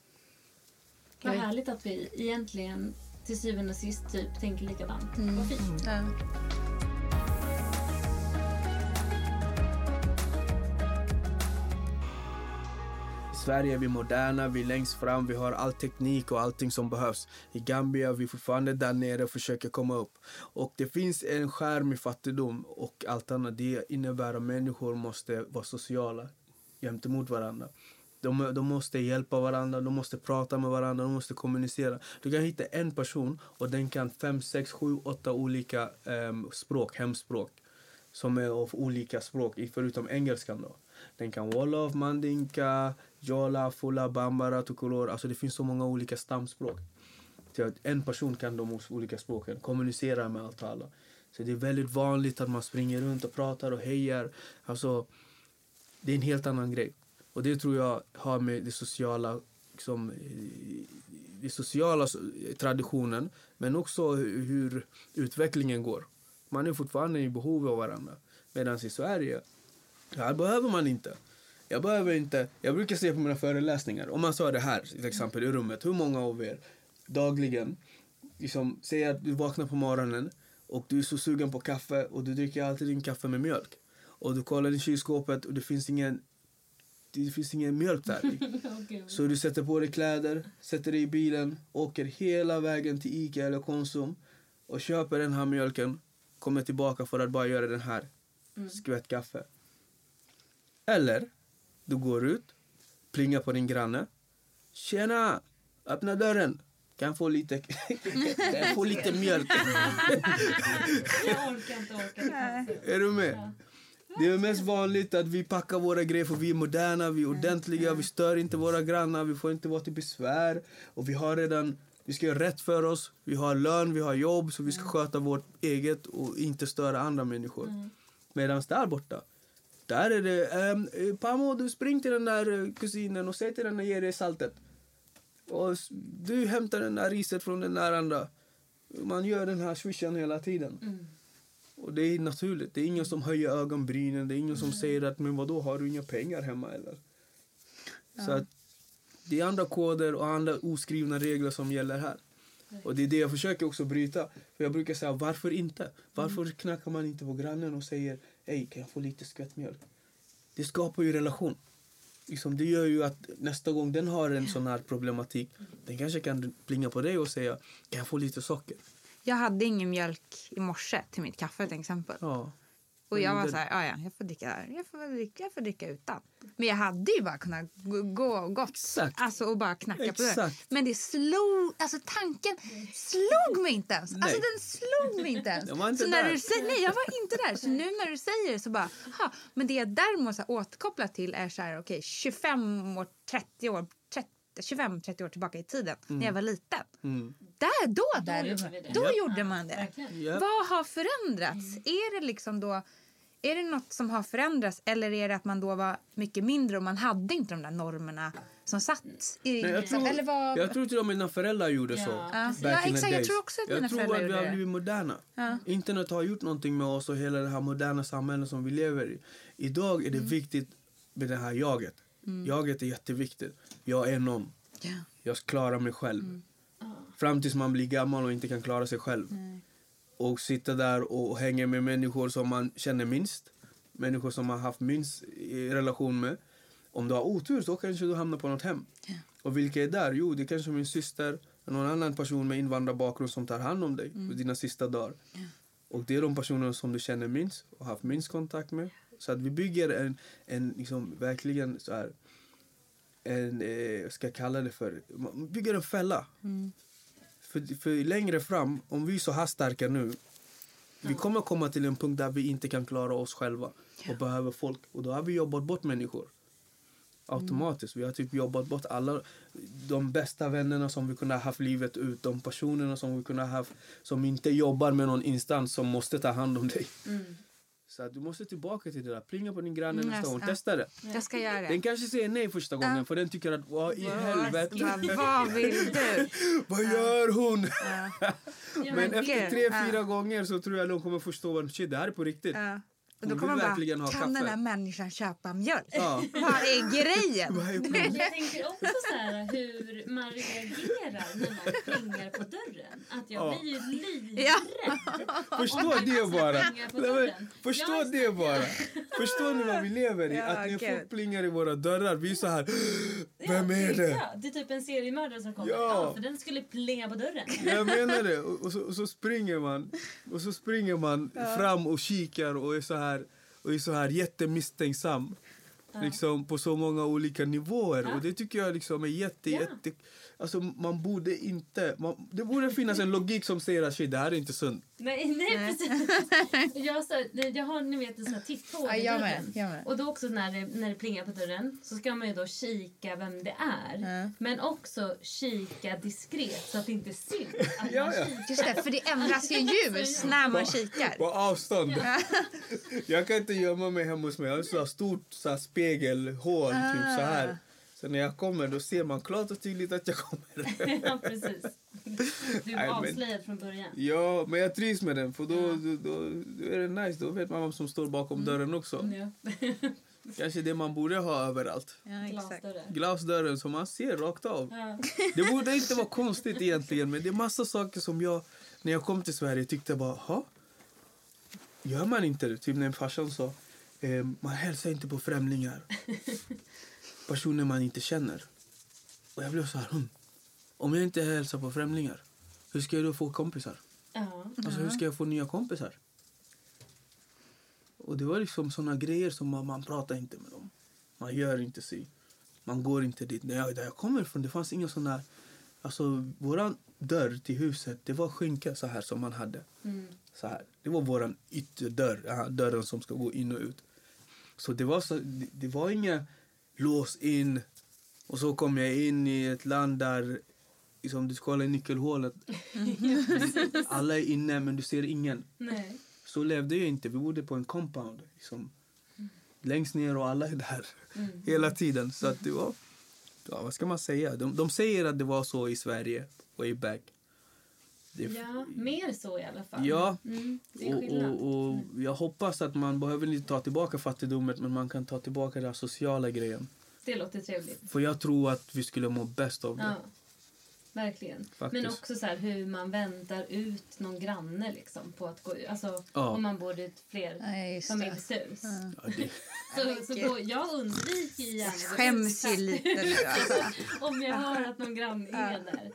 Vad Oj. härligt att vi egentligen till syvende och sist typ tänker likadant. Mm. Vad fint. Ja. I Sverige är vi moderna, vi är längst fram, vi har all teknik och allting som behövs. I Gambia är vi fortfarande där nere och försöker komma upp. Och det finns en skärm i fattigdom och allt annat. Det innebär att människor måste vara sociala gentemot varandra. De, de måste hjälpa varandra, de måste prata med varandra, de måste kommunicera. Du kan hitta en person och den kan fem, sex, sju, åtta olika eh, språk, hemspråk som är av olika språk, förutom engelskan. Då. Den kan wolof, mandinka, jola, fula, bambara, tukulor. Alltså det finns så många olika stamspråk. Så att en person kan de olika språken, kommunicera med allt och alla. Så det är väldigt vanligt att man springer runt och pratar och hejar. Alltså, det är en helt annan grej. Och det tror jag har med det sociala, liksom, eh, det sociala traditionen, men också hur, hur utvecklingen går. Man är fortfarande i behov av varandra. Medan i Sverige, här behöver man inte. Jag behöver inte. Jag brukar säga på mina föreläsningar, om man sa det här till exempel i rummet, hur många av er dagligen liksom, säger att du vaknar på morgonen och du är så sugen på kaffe och du dricker alltid din kaffe med mjölk. Och du kollar i kylskåpet och det finns ingen, det finns ingen mjölk där. gud. *laughs* Så du sätter på dig kläder, sätter dig i bilen, åker hela vägen till Ica eller Konsum och köper den här mjölken, kommer tillbaka för att bara göra den här Mm. skvätt kaffe. Eller, du går ut, plingar på din granne. Tjena! Öppna dörren. Kan få lite, *laughs* kan få lite mjölk? *laughs* Jag orkar inte, orkar inte. Är du med? Det är mest vanligt att vi packar våra grejer för vi är moderna, vi är ordentliga, vi stör inte våra grannar, vi får inte vara till besvär. Och vi har redan, vi ska göra rätt för oss, vi har lön, vi har jobb, så vi ska sköta vårt eget och inte störa andra människor. Mm. Medan där borta, där är det, ehm, eh, Pamo du spring till den där eh, kusinen och säg till den att ge dig saltet. Och du hämtar den där riset från den där andra. Man gör den här swishen hela tiden. Mm. Och det är naturligt. Det är ingen som höjer ögonbrynen. Det är ingen som säger att men vadå, har du inga pengar hemma eller? Så att det är andra koder och andra oskrivna regler som gäller här. Och det är det jag försöker också bryta. För jag brukar säga, varför inte? Varför knackar man inte på grannen och säger, hej kan jag få lite skvättmjölk? Det skapar ju relation. Liksom, det gör ju att nästa gång den har en sån här problematik, den kanske kan plinga på dig och säga, kan jag få lite socker? Jag hade ingen mjölk i morse till mitt kaffe till exempel. Ja. Och jag var det- så här, "Ja, ja, jag får dricka, jag får dricka, jag får dricka utan. Men jag hade ju bara kunnat gå, gå gått Exakt. alltså, och bara knacka på dörren. Exakt. Men det slog, alltså tanken slog mig inte ens. Alltså Nej. den slog mig inte ens. *laughs* Den var inte så när där. du säger, nej jag var inte där. Så nu när du säger det så bara, ha. Men det jag däremot så återkopplar till är så här, okej 25 år, 30 år, 25-30 år tillbaka i tiden när jag var liten. Mm. Där, då, där, gjorde vi det. då gjorde man det. Ja. Vad har förändrats? Är det liksom då är det något som har förändrats eller är det att man då var mycket mindre och man hade inte de där normerna som satt i... Nej, jag, tror, eller vad... jag tror till och med mina föräldrar gjorde Ja. så. Ja. Ja, exakt. Jag tror också att jag mina tror föräldrar att vi har blivit moderna. Ja. Internet har gjort någonting med oss och hela det här moderna samhället som vi lever i. Idag är det Mm. viktigt med det här jaget. Jaget är jätteviktigt. Jag är någon. Ja. Jag klarar mig själv. Mm. Fram tills man blir gammal och inte kan klara sig själv. Och sitta där och hänga med människor som man känner minst. Människor som man haft minst relation med. Om du har otur så kanske du hamnar på något hem. Ja. Och vilka är där? Jo, det är kanske min syster, någon annan person med invandrarbakgrund som tar hand om dig Mm. dina sista dagar. Och det är de personerna som du känner minst och har haft minst kontakt med. Så att vi bygger en, en liksom, verkligen så här, en, eh, jag ska kalla det för, man bygger en fälla. Mm. För, för längre fram, om vi är så här starka nu, vi kommer komma till en punkt där vi inte kan klara oss själva och behöver folk. Och då har vi jobbat bort människor. Automatiskt. Vi har typ jobbat bort alla de bästa vännerna som vi kunde ha haft livet ut. De personerna som vi kunde ha haft som inte jobbar med någon instans som måste ta hand om dig. Mm. Så att du måste tillbaka till det där. Plinga på din granne Mm, nästa gång. Testa det. Jag ska göra det. Den kanske säger nej första gången Ja. för den tycker att vad i helvete. Vad, vill du? *laughs* Vad gör hon? *laughs* Men efter tre, fyra gånger så tror jag de kommer förstå att shit, det här är på riktigt. Hon då kommer man verkligen bara, kan den kaffe." här människan köpa mjölk? Ja. *laughs* Vad är grejen? Jag tänker också så här hur man reagerar när någon plingar på dörren. Att jag Ja. blir ju livrädd. Ja. Förstå det bara. Förstå det bara. Förstå ni vad vi lever i? Ja, att när gud. folk plingar i våra dörrar, vi är så här. Vem är det? Ja, det är typ en seriemördare som kommer. Ja. Ja. för den skulle plinga på dörren. Jag menar det. Och, och, så, och så springer man och så springer man fram och kikar och är så här, och är så här jättemisstänksam. Liksom på så många olika nivåer. Ja. Och det tycker jag liksom är jätte, Ja. jätte... Alltså man borde inte... Man, det borde finnas en logik som säger att shit, det här är inte sunt. Nej, nej, Nej. precis. Jag, har så, jag har ni vet en sån här tipphål Ja, jag med, jag med. Och då också när det, när det plingar på dörren så ska man ju då kika vem det är. Ja. Men också kika diskret så att det inte syns att *laughs* Ja, man ja. Just det, för det ändras ju *laughs* ljus när man kikar. På avstånd. *laughs* jag kan inte gömma mig hemma hos mig. Jag har ett stort så här spegelhål. Typ så här. Så när jag kommer då ser man klart och tydligt att jag kommer. *laughs* ja, precis. Du men- avslöjad från början. ja, men jag trivs med den. För då, då, då, då är det nice. Då vet man vem som står bakom dörren också. Ja. *laughs* Kanske det man borde ha överallt. Ja. Glasdörren. Glasdörren som man ser rakt av. Ja. Det borde inte vara *laughs* konstigt egentligen. Men det är massa saker som jag, när jag kom till Sverige, tyckte bara, ha? Gör man inte det? Typ när farsan sa, eh, man hälsar inte på främlingar. Personer man inte känner. Och jag blev så här, hm. Om jag inte hälsar på främlingar, hur ska jag då få kompisar? Ja. Alltså hur ska jag få nya kompisar? Och det var liksom såna grejer som man, man pratar inte med dem. Man gör inte sig. Man går inte dit. När jag, där jag kommer ifrån, det fanns inga såna... Alltså våran dörr till huset, det var skynke så här som man hade. Mm. Så här. Det var våran ytterdörr, dörren som ska gå in och ut. Så det var, så, det, det var inga lås in och så kom jag in i ett land där liksom, du ska kolla i nyckelhålet. *laughs* Alla är inne men du ser ingen. Nej. Så levde jag inte. Vi bodde på en compound. Liksom. Längst ner och alla är där Mm. hela tiden. Så att det var... Ja, vad ska man säga? De, de säger att det var så i Sverige, way back. Det, Ja, mer så i alla fall. Ja. Mm, och, och, och jag hoppas att man behöver inte ta tillbaka fattigdomen men man kan ta tillbaka den sociala grejen. Det låter trevligt. För jag tror att vi skulle må bäst av det. Ja. Verkligen. Faktiskt. Men också så här, hur man väntar ut någon granne liksom, på att gå ut. Alltså, Ja. om man bor i ett fler Ja. Ja, det, Så, så då, jag undviker ju gärna att gå Skäms ju lite nu alltså. *laughs* om jag hör att någon granne är där.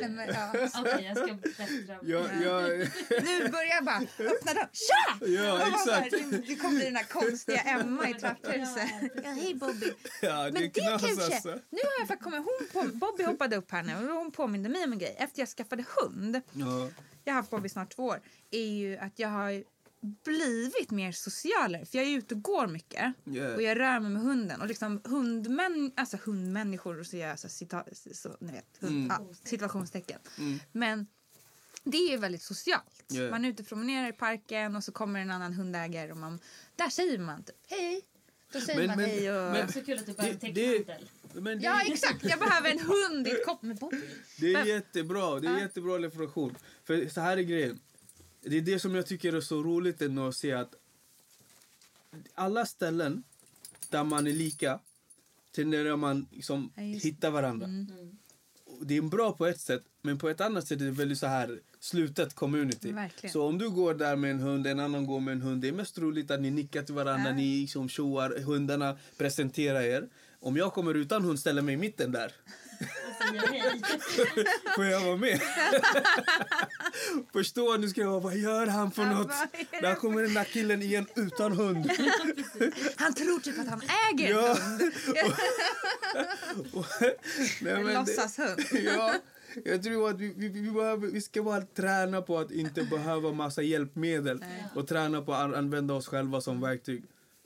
Men, ja. *laughs* Okej, jag ska bättra mig. ja, ja, *laughs* Nu börjar jag bara öppna dörren. Tja! ja, exakt. bara, Det, kommer bli den där konstiga Emma i trapphuset. Ja, hej Bobby. Ja, det Men är det knas kanske... alltså. Nu har jag faktiskt kommit... Hon på, Bobby hoppade upp här nu och hon påminde mig om en grej. Efter jag skaffade hund, Ja, jag har haft Bobby snart två år, är ju att jag har blivit mer socialare. För jag är ute och går mycket. Yeah. Och jag rör mig med hunden. Och liksom hundmän, alltså hundmänniskor, och så gör jag så, cita, så, ni vet, hund, ja, situationstecken. Men det är ju väldigt socialt. Yeah. Man är ute och promenerar i parken och så kommer en annan hundägare och man, där säger man typ hej. Då säger Men- man men- hej och... men- Så kul att du Det- täckmantel. Ja exakt, jag behöver en hund i ett kopp med Bobby. det är Men- jättebra. Det är Ja. jättebra reflektion. För så här är grejen. Det är det som jag tycker är så roligt ändå att se att alla ställen där man är lika tenderar man liksom Ja, hitta varandra. Och Det är bra på ett sätt, men på ett annat sätt är det väldigt så här slutet community. Verkligen. Så om du går där med en hund, en annon går med en hund, det är mest roligt att ni nickar till varandra, Ja. ni liksom tjoar, hundarna presenterar er. Om jag kommer utan hund, ställer mig i mitten där. Och. *laughs* Får jag vara med? Förstår nu ska jag vara, vad gör han för något? Där kommer den där killen igen utan hund. Han tror typ att han äger en Ja. hund. *laughs* Och- Nej, En men det- låtsashund. *laughs* ja, jag tror att vi, vi, vi, behöver, vi ska bara träna på att inte behöva massa hjälpmedel och träna på att an- använda oss själva som verktyg.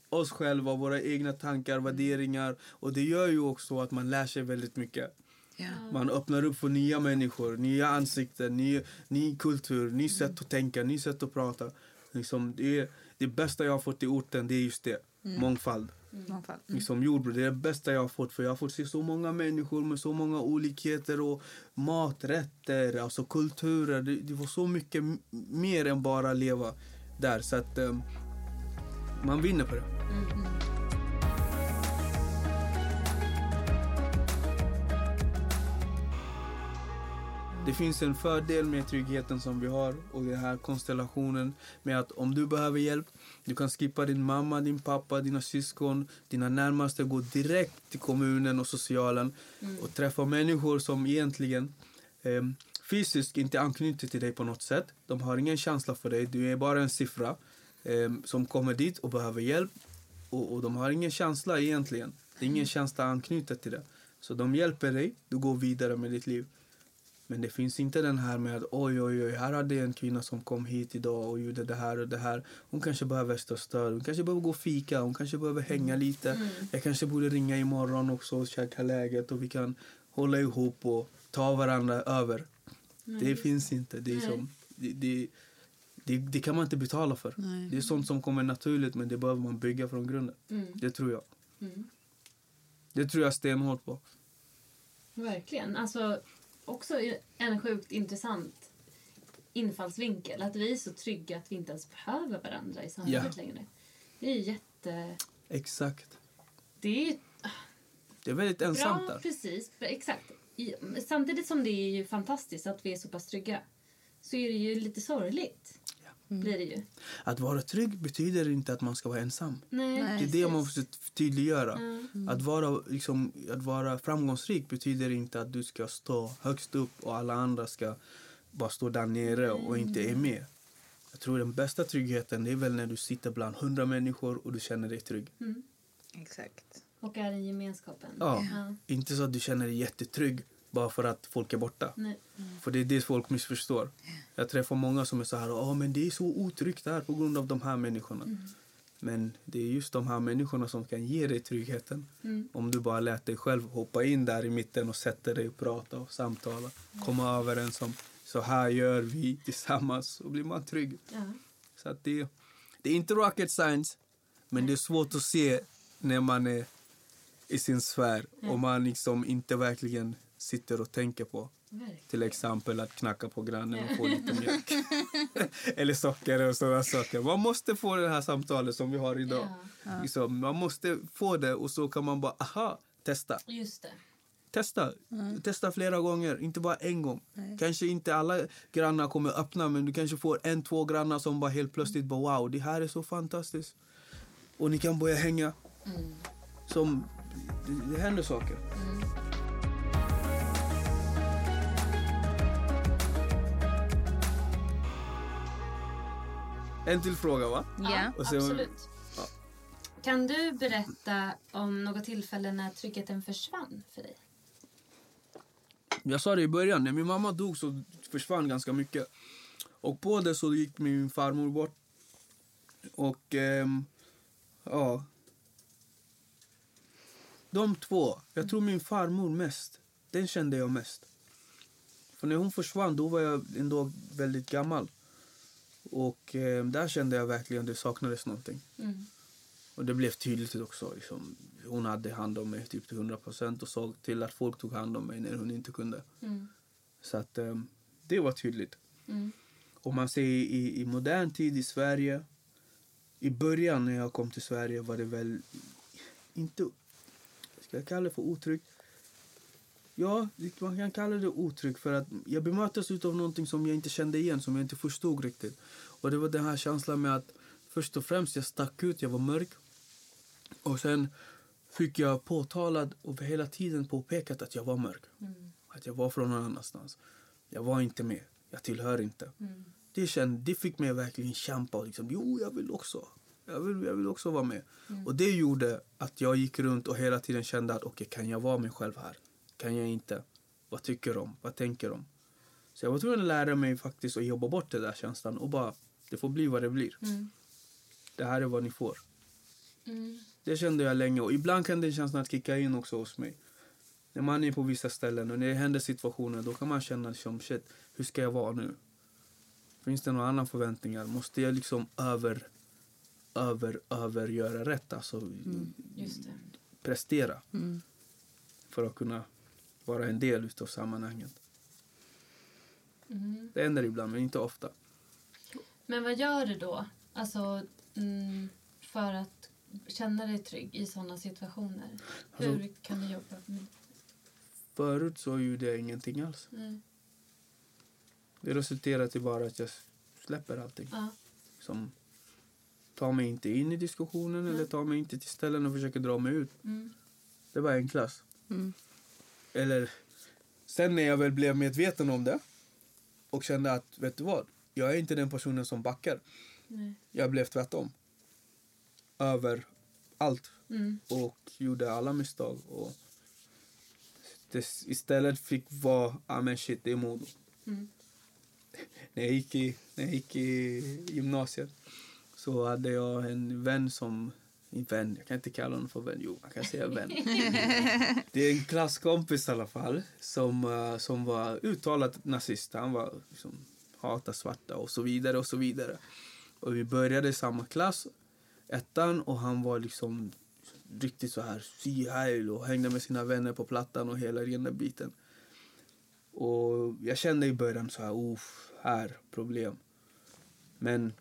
Oss själva, våra egna tankar, värderingar. Och det gör ju också att man lär sig väldigt mycket. Ja. Man öppnar upp för nya människor, nya ansikten, ny, ny kultur, ny sätt att tänka, ny sätt att prata. Liksom, det, är, det bästa jag har fått i orten det är just det, mångfald. Mångfald. Liksom jordbruk, det är det bästa jag har fått för jag har fått se så många människor med så många olikheter och maträtter, alltså kulturer. Det, det var så mycket mer än bara leva där så att ehm, man vinner på det. Det finns en fördel med tryggheten som vi har och den här konstellationen med att om du behöver hjälp, du kan skippa din mamma, din pappa, dina syskon, dina närmaste, gå direkt till kommunen och socialen och träffa människor som egentligen eh, fysiskt inte anknyter till dig på något sätt. De har ingen känsla för dig, du är bara en siffra eh, som kommer dit och behöver hjälp och, och de har ingen känsla egentligen. Det är ingen känsla anknutet till det. Så de hjälper dig, du går vidare med ditt liv. Men det finns inte den här med att oj, oj, oj, här hade en kvinna som kom hit idag och gjorde det här och det här. Hon kanske behöver extra stöd, hon kanske behöver gå och fika, hon kanske behöver hänga lite. Jag kanske borde ringa imorgon också och checka läget och vi kan hålla ihop och ta varandra över. det finns inte. Det, är som, det, det, det, det kan man inte betala för. Nej. Det är sånt som kommer naturligt men det behöver man bygga från grunden. Mm. Det tror jag. Mm. Det tror jag stenhårt på. Verkligen. Alltså, också en sjukt intressant infallsvinkel. Att vi är så trygga att vi inte ens behöver varandra i samhället Ja. längre. Det är ju jätte... Exakt. Det är Det är väldigt ensamt där. precis. Exakt. Samtidigt som det är ju fantastiskt att vi är så pass trygga så är det ju lite sorgligt. Blir det ju. Att vara trygg betyder inte att man ska vara ensam. Nej, Nej. Det är det man precis. måste tydliggöra. Ja. Att, vara, liksom, att vara framgångsrik betyder inte att du ska stå högst upp och alla andra ska bara stå där nere och inte är med. Jag tror den bästa tryggheten är väl när du sitter bland hundra människor och du känner dig trygg. Mm. Exakt. Och är i gemenskapen. Ja. Ja. Inte så att du känner dig jättetrygg bara för att folk är borta. Nej. För det är det folk missförstår. Jag träffar många som är så här, "Ja, men det är så otryggt där på grund av de här människorna. Men det är just de här människorna som kan ge dig tryggheten. Mm. Om du bara lät dig själv hoppa in där i mitten och sätta dig och prata och samtala. Komma överens om så här gör vi tillsammans. Så blir man trygg. Ja. Så att det, det är inte rocket science, men det är svårt att se när man är i sin sfär och man liksom inte verkligen sitter och tänker på Verkligen. till exempel att knacka på grannen och få lite mjölk. *laughs* Eller socker och sådana saker. Man måste få det här samtalet som vi har idag. Ja. Liksom, man måste få det och så kan man bara, aha, testa. Just det. Testa. Testa flera gånger, inte bara en gång. Kanske inte alla grannar kommer öppna men du kanske får en, två grannar som bara helt plötsligt bara wow, det här är så fantastiskt. Och ni kan börja hänga. Som, det, det händer saker. En till fråga va? Ja. Och sen- absolut. Ja. Kan du berätta om något tillfälle när tryggheten försvann för dig? Jag sa det i början, när min mamma dog så försvann ganska mycket. Och på det så gick min farmor bort. Och ehm, ja. De två, jag tror min farmor mest. Den kände jag mest. För när hon försvann då var jag ändå väldigt gammal. Och ehm, där kände jag verkligen att det saknades någonting. Mm. Och det blev tydligt också. Liksom, hon hade hand om mig typ till 100 procent och såg till att folk tog hand om mig när hon inte kunde. Mm. Så att ehm, det var tydligt. Mm. Om man ser i, i modern tid i Sverige. I början när jag kom till Sverige var det väl inte, ska jag kalla det för otryggt? Ja, man kan kalla det otryggt för att jag bemöttes av någonting som jag inte kände igen, som jag inte förstod riktigt. Och det var den här känslan med att först och främst jag stack ut, jag var mörk. Och sen fick jag påtalad och hela tiden påpekat att jag var mörk. Mm. Att jag var från någon annanstans. Jag var inte med. Jag tillhör inte. Mm. Det, känd, det fick mig verkligen kämpa. Och liksom, jo, jag vill också. Jag vill, jag vill också vara med. Och det gjorde att jag gick runt och hela tiden kände att okej, kan jag vara mig själv här? Kan jag inte? Vad tycker de? Vad tänker de? Så jag var tvungen att lära mig faktiskt att jobba bort den där känslan och bara, det får bli vad det blir. Mm. Det här är vad ni får. Mm. Det kände jag länge och ibland kan den känslan att kicka in också hos mig. När man är på vissa ställen och när det händer situationer då kan man känna liksom shit, hur ska jag vara nu? Finns det några andra förväntningar? Måste jag liksom över, över, över göra rätt? Alltså det. prestera Mm. för att kunna vara en del utav sammanhanget. Mm. Det händer ibland men inte ofta. Men vad gör du då? Alltså, mm, för att känna dig trygg i sådana situationer? Alltså- Hur kan du jobba med Förut så gjorde jag ingenting alls. mm. Det resulterade till bara att jag släpper allting. Ja. som tar mig inte in i diskussionen eller tar mig inte till ställen och försöker dra mig ut. Mm. Det var enklast. Mm. Eller sen när jag väl blev medveten om det och kände att, vet du vad? Jag är inte den personen som backar. Nej. Jag blev tvärtom. Över allt Mm. och gjorde alla misstag. Och det istället fick vara, ah men shit, det är Modo. Mm. när jag gick i, när jag gick i gymnasiet så hade jag en vän som... Vän, jag kan inte kalla honom för vän. Jo, man kan säga vän. *laughs* Det är en klasskompis i alla fall som, eh, som var uttalat nazist. Han var liksom, hatade svarta och så vidare och så vidare. Och vi började i samma klass, ettan, och han var liksom riktigt så här si heil och hängde med sina vänner på plattan och hela den där biten. Och jag kände i början så här, uff, här, problem. Men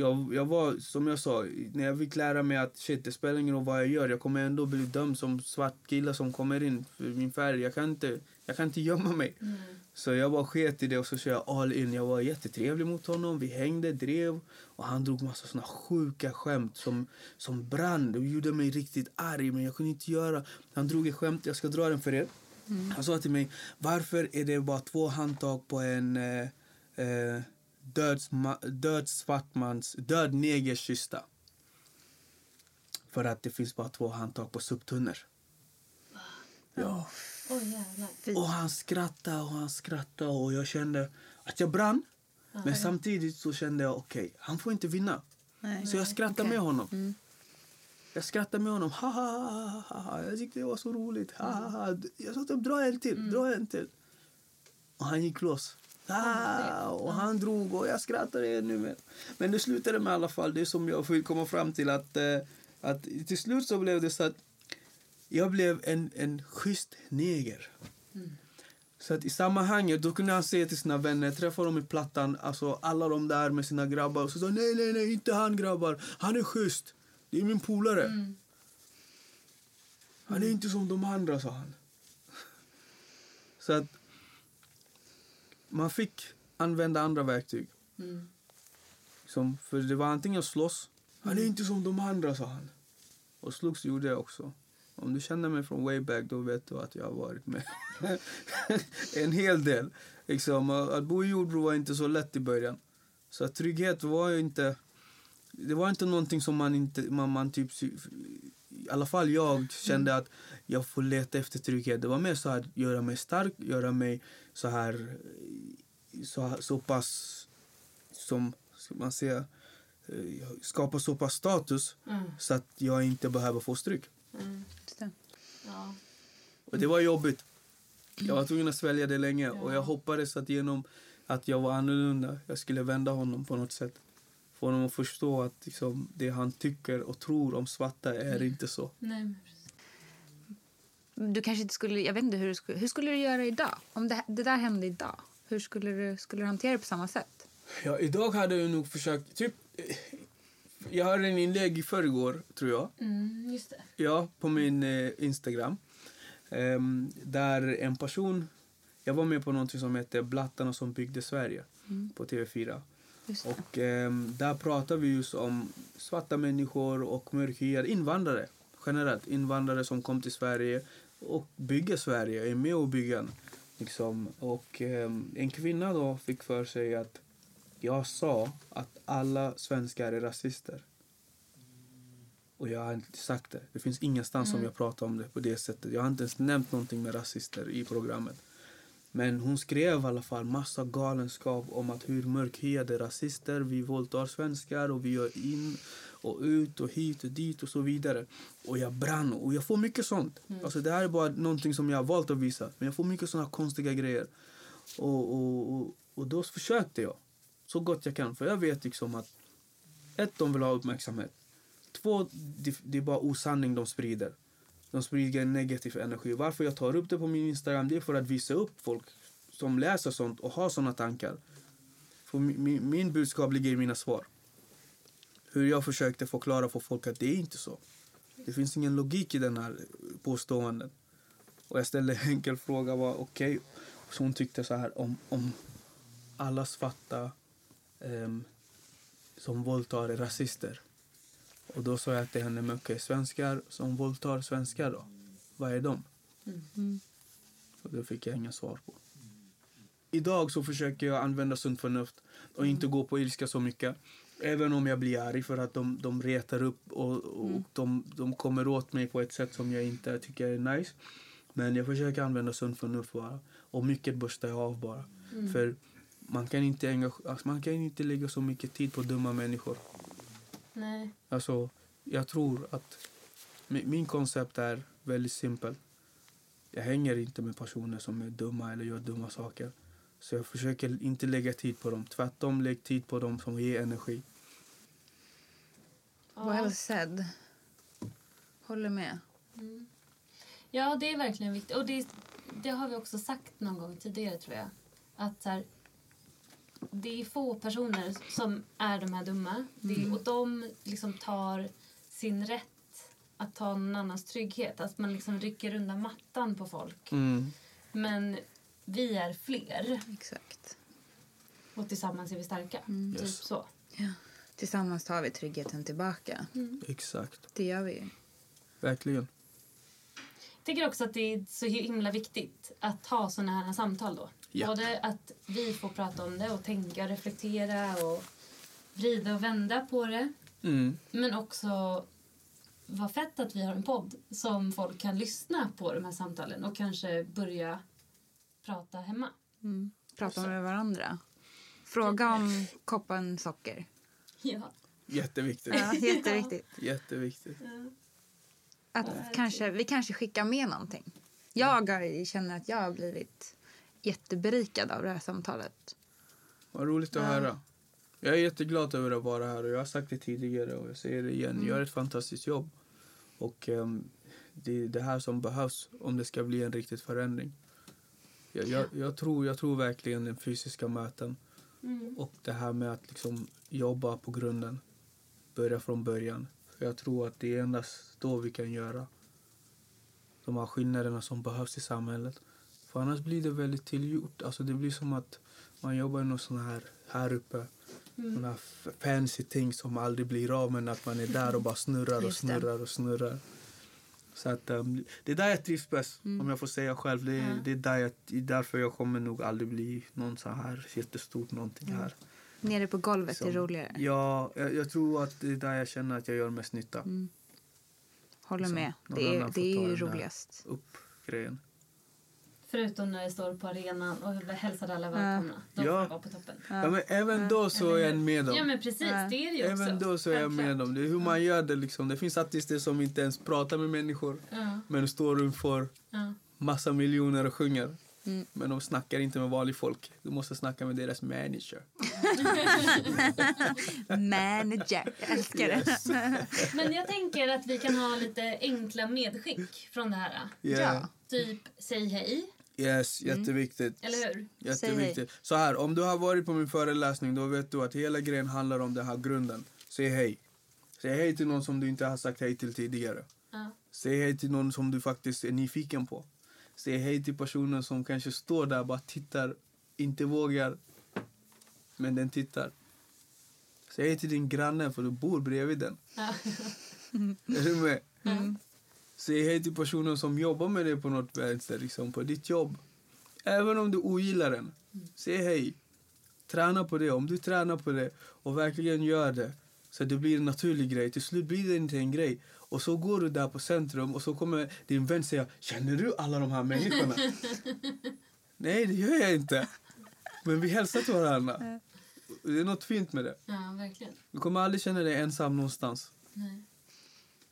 jag, jag var, som jag sa, när jag fick lära mig att shit, det spelar ingen roll vad jag gör. Jag kommer ändå bli dömd som svart kille som kommer in för min färg. Jag kan inte, jag kan inte gömma mig. Mm. Så jag bara sket i det och så kör jag all in. Jag var jättetrevlig mot honom. Vi hängde, drev och han drog massa såna sjuka skämt som, som brann. Det gjorde mig riktigt arg men jag kunde inte göra. Han drog ett skämt, jag ska dra den för er. Han sa till mig, varför är det bara två handtag på en eh, eh, död, död svartmans, död negers kista? För att det finns bara två handtag på soptunnor. Ja. Fy. Och han skrattade och han skrattade och jag kände att jag brann. Men samtidigt så kände jag okej, han får inte vinna. Nej. Så jag skrattade Okej. med honom. Mm. Jag skrattade med honom. Ha, ha, ha, ha, ha. Jag tyckte det var så roligt. Ha, ha, ha. Jag sa honom, dra en till, dra en till. Och han gick loss. Ah, och han drog och jag skrattade ännu mer. Men det slutade med i alla fall det som jag vill komma fram till att, eh, att till slut så blev det så att jag blev en, en schysst neger. Så att i sammanhanget då kunde han säga till sina vänner, träffa dem i plattan, alltså alla de där med sina grabbar. Och så sa nej, nej, nej, inte han grabbar. Han är schysst. Det är min polare. Mm. Han är inte som de andra, sa han. Så att man fick använda andra verktyg. Mm. Som, för det var antingen slåss. Han är inte som de andra, sa han. Och slogs gjorde jag också. Om du känner mig från way back då vet du att jag har varit med *laughs* en hel del. Liksom, att bo i Jordbro var inte så lätt i början. Så att trygghet var inte... Det var inte någonting som man inte... Man, man typ, I alla fall jag kände att jag får leta efter trygghet. Det var mer så att göra mig stark, göra mig så här... Så, så pass... Som, ska man säga... eh, Skapa så pass status Mm. så att jag inte behöver få stryk. Mm. Ja. Och det var jobbigt. Jag var tvungen att svälja det länge och Ja. jag hoppades att genom att jag var annorlunda, jag skulle vända honom på något sätt. Få honom att förstå att liksom, det han tycker och tror om svarta är inte så. Nej, men precis. Du kanske inte skulle, jag vet inte hur du skulle, hur skulle du göra idag? Om det, det där hände idag, hur skulle du, skulle du hantera det på samma sätt? Ja, idag hade jag nog försökt, typ, eh, jag hade en inlägg i förrgår, tror jag. Mm, just det. Ja, på min eh, Instagram. Ehm, där en person... Jag var med på något som heter Blattarna som byggde Sverige på TV4. Just det. Och ehm, där pratar vi just om svarta människor och mörkhyade invandrare. Generellt invandrare som kom till Sverige och bygger Sverige, är med och bygger. Liksom. Och ehm, en kvinna då fick för sig att jag sa att alla svenskar är rasister. Och jag har inte sagt det. Det finns ingenstans som jag pratar om det på det sättet. Jag har inte ens nämnt någonting med rasister i programmet. Men hon skrev i alla fall massa galenskap om att hur mörkhyade rasister, vi våldtar svenskar och vi gör in och ut och hit och dit och så vidare. Och jag brann och jag får mycket sånt. Alltså det här är bara någonting som jag har valt att visa. Men jag får mycket såna konstiga grejer. Och, och, och, och då försökte jag så gott jag kan. För jag vet liksom att ett, de vill ha uppmärksamhet. Två, det, det är bara osanning de sprider. De sprider negativ energi. Varför jag tar upp det på min Instagram det är för att visa upp folk som läser sånt och har såna tankar. För min, min, min budskap ligger i mina svar. Hur jag försökte förklara för folk att det är inte så. Det finns ingen logik i den här påståendet. Och jag ställde en enkel fråga. var okay. Så hon tyckte så här om, om alla svarta um, ehm, som våldtar är rasister. Och då sa jag till henne, men okej, svenskar som våldtar svenskar då? Vad är de? Mm. Och det fick jag inga svar på. Idag så försöker jag använda sunt förnuft och inte gå på ilska så mycket. Även om jag blir arg för att de, de retar upp och, och de, de kommer åt mig på ett sätt som jag inte tycker är nice. Men jag försöker använda sunt förnuft bara. Och mycket borstar jag av bara. För man kan, inte engage- alltså man kan inte lägga så mycket tid på dumma människor. Nej. Alltså, jag tror att mi- min koncept är väldigt simpel. Jag hänger inte med personer som är dumma eller gör dumma saker. Så jag försöker inte lägga tid på dem. Tvärtom, lägg tid på dem som ger energi. Well said. Håller med. Mm. Ja, det är verkligen viktigt. Och det, det har vi också sagt någon gång tidigare, tror jag. Att så här, det är få personer som är de här dumma. Det, och de liksom tar sin rätt att ta någon annans trygghet. Att man liksom rycker undan mattan på folk. Mm. Men vi är fler Exakt. och tillsammans är vi starka. Typ Yes. så. Ja. Tillsammans tar vi tryggheten tillbaka. Exakt. Det gör vi ju. Verkligen. Jag tycker också att det är så himla viktigt att ha såna här samtal då. Ja. Både att vi får prata om det och tänka, reflektera och vrida och vända på det. Mm. Men också vad fett att vi har en podd som folk kan lyssna på de här samtalen och kanske börja prata hemma. Mm. Prata med varandra. Fråga om koppen socker. Ja. Jätteviktigt. Ja, jätteviktigt. Jätteviktigt. Att kanske, vi kanske skickar med någonting. Jag känner att jag har blivit jätteberikad av det här samtalet. Vad roligt att höra. Jag är jätteglad över att vara här och jag har sagt det tidigare och jag säger det igen. Gör ett fantastiskt jobb. Och ehm, det är det här som behövs om det ska bli en riktig förändring. Jag, jag, jag, tror, jag tror verkligen den fysiska möten Mm. och det här med att liksom jobba på grunden. Börja från början. För jag tror att det är endast då vi kan göra de här skillnaderna som behövs i samhället. För annars blir det väldigt tillgjort. Alltså det blir som att man jobbar något sån här, här uppe. Mm. Såna fancy ting som aldrig blir av men att man är där och bara snurrar och snurrar och snurrar. Så att, um, det är där jag trivs bäst, om jag får säga själv. Det, är- Ja. det är där jag, är därför jag kommer nog aldrig bli någon så här jättestort någonting här. Nere på golvet är Som- roligare. Ja, jag, jag tror att det är där jag känner att jag gör mest nytta. Håller liksom, med. Det är, det är ju roligast. Upp grejen. Förutom när jag står på arenan och hälsar alla välkomna. Då Ja. får jag vara på toppen. Ja. men även då så är jag med dem. Ja men precis, Ja. det är det ju också. Även då så är jag med dem. Det är hur man gör det. Liksom. Det finns artister som inte ens pratar med människor Ja, men står inför ja. massa miljoner och sjunger. Mm. Men de snackar inte med vanligt folk. Du måste snacka med deras manager. *laughs* Manager. Jag älskar det. *laughs* Men jag tänker att vi kan ha lite enkla medskick från det här. Yeah. Ja. Typ, säg hej. Yes, jätteviktigt. Eller hur? Jätteviktigt. Så här, om du har varit på min föreläsning då vet du att hela grejen handlar om den här grunden. Säg hej. Säg hej till någon som du inte har sagt hej till tidigare. Ja. Säg hej till någon som du faktiskt är nyfiken på. Säg hej till personen som kanske står där bara tittar, inte vågar, men den tittar. Säg hej till din granne för du bor bredvid den. Ja. Är du med? Mm. Säg hej till personen som jobbar med dig på något vänster, liksom, på ditt jobb. Även om du ogillar den. Säg hej. Träna på det. Om du tränar på det och verkligen gör det så det blir en naturlig grej. Till slut blir det inte en grej. Och så går du där på centrum och så kommer din vän säga Känner du alla de här människorna? *laughs* Nej, det gör jag inte. Men vi hälsar till varandra. Det är något fint med det. ja, verkligen. Du kommer aldrig känna dig ensam någonstans. Nej.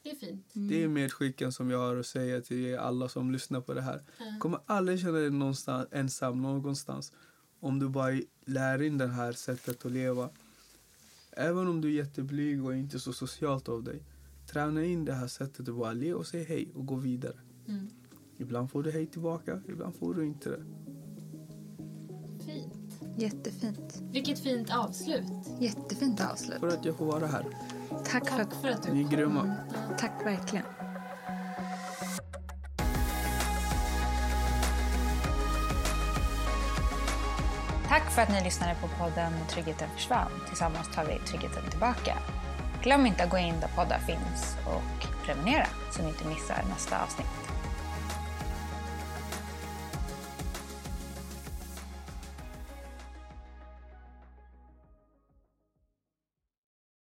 Det är fint. Det är medskicken som jag har att säga till alla som lyssnar på det här. Du kommer aldrig känna dig någonstans, ensam någonstans om du bara lär in det här sättet att leva. Även om du är jätteblyg och inte så socialt av dig. Träna in det här sättet att bara le och säga hej och gå vidare. Mm. Ibland får du hej tillbaka, ibland får du inte det. Fint. Jättefint. Vilket fint avslut. Jättefint avslut. För att jag får vara här. Tack för Tack att... för att du Ni är grymma. Tack verkligen. Tack för att ni lyssnade på podden Tryggheten försvann. Tillsammans tar vi tryggheten tillbaka. Glöm inte att gå in där poddar finns och prenumerera så ni inte missar nästa avsnitt.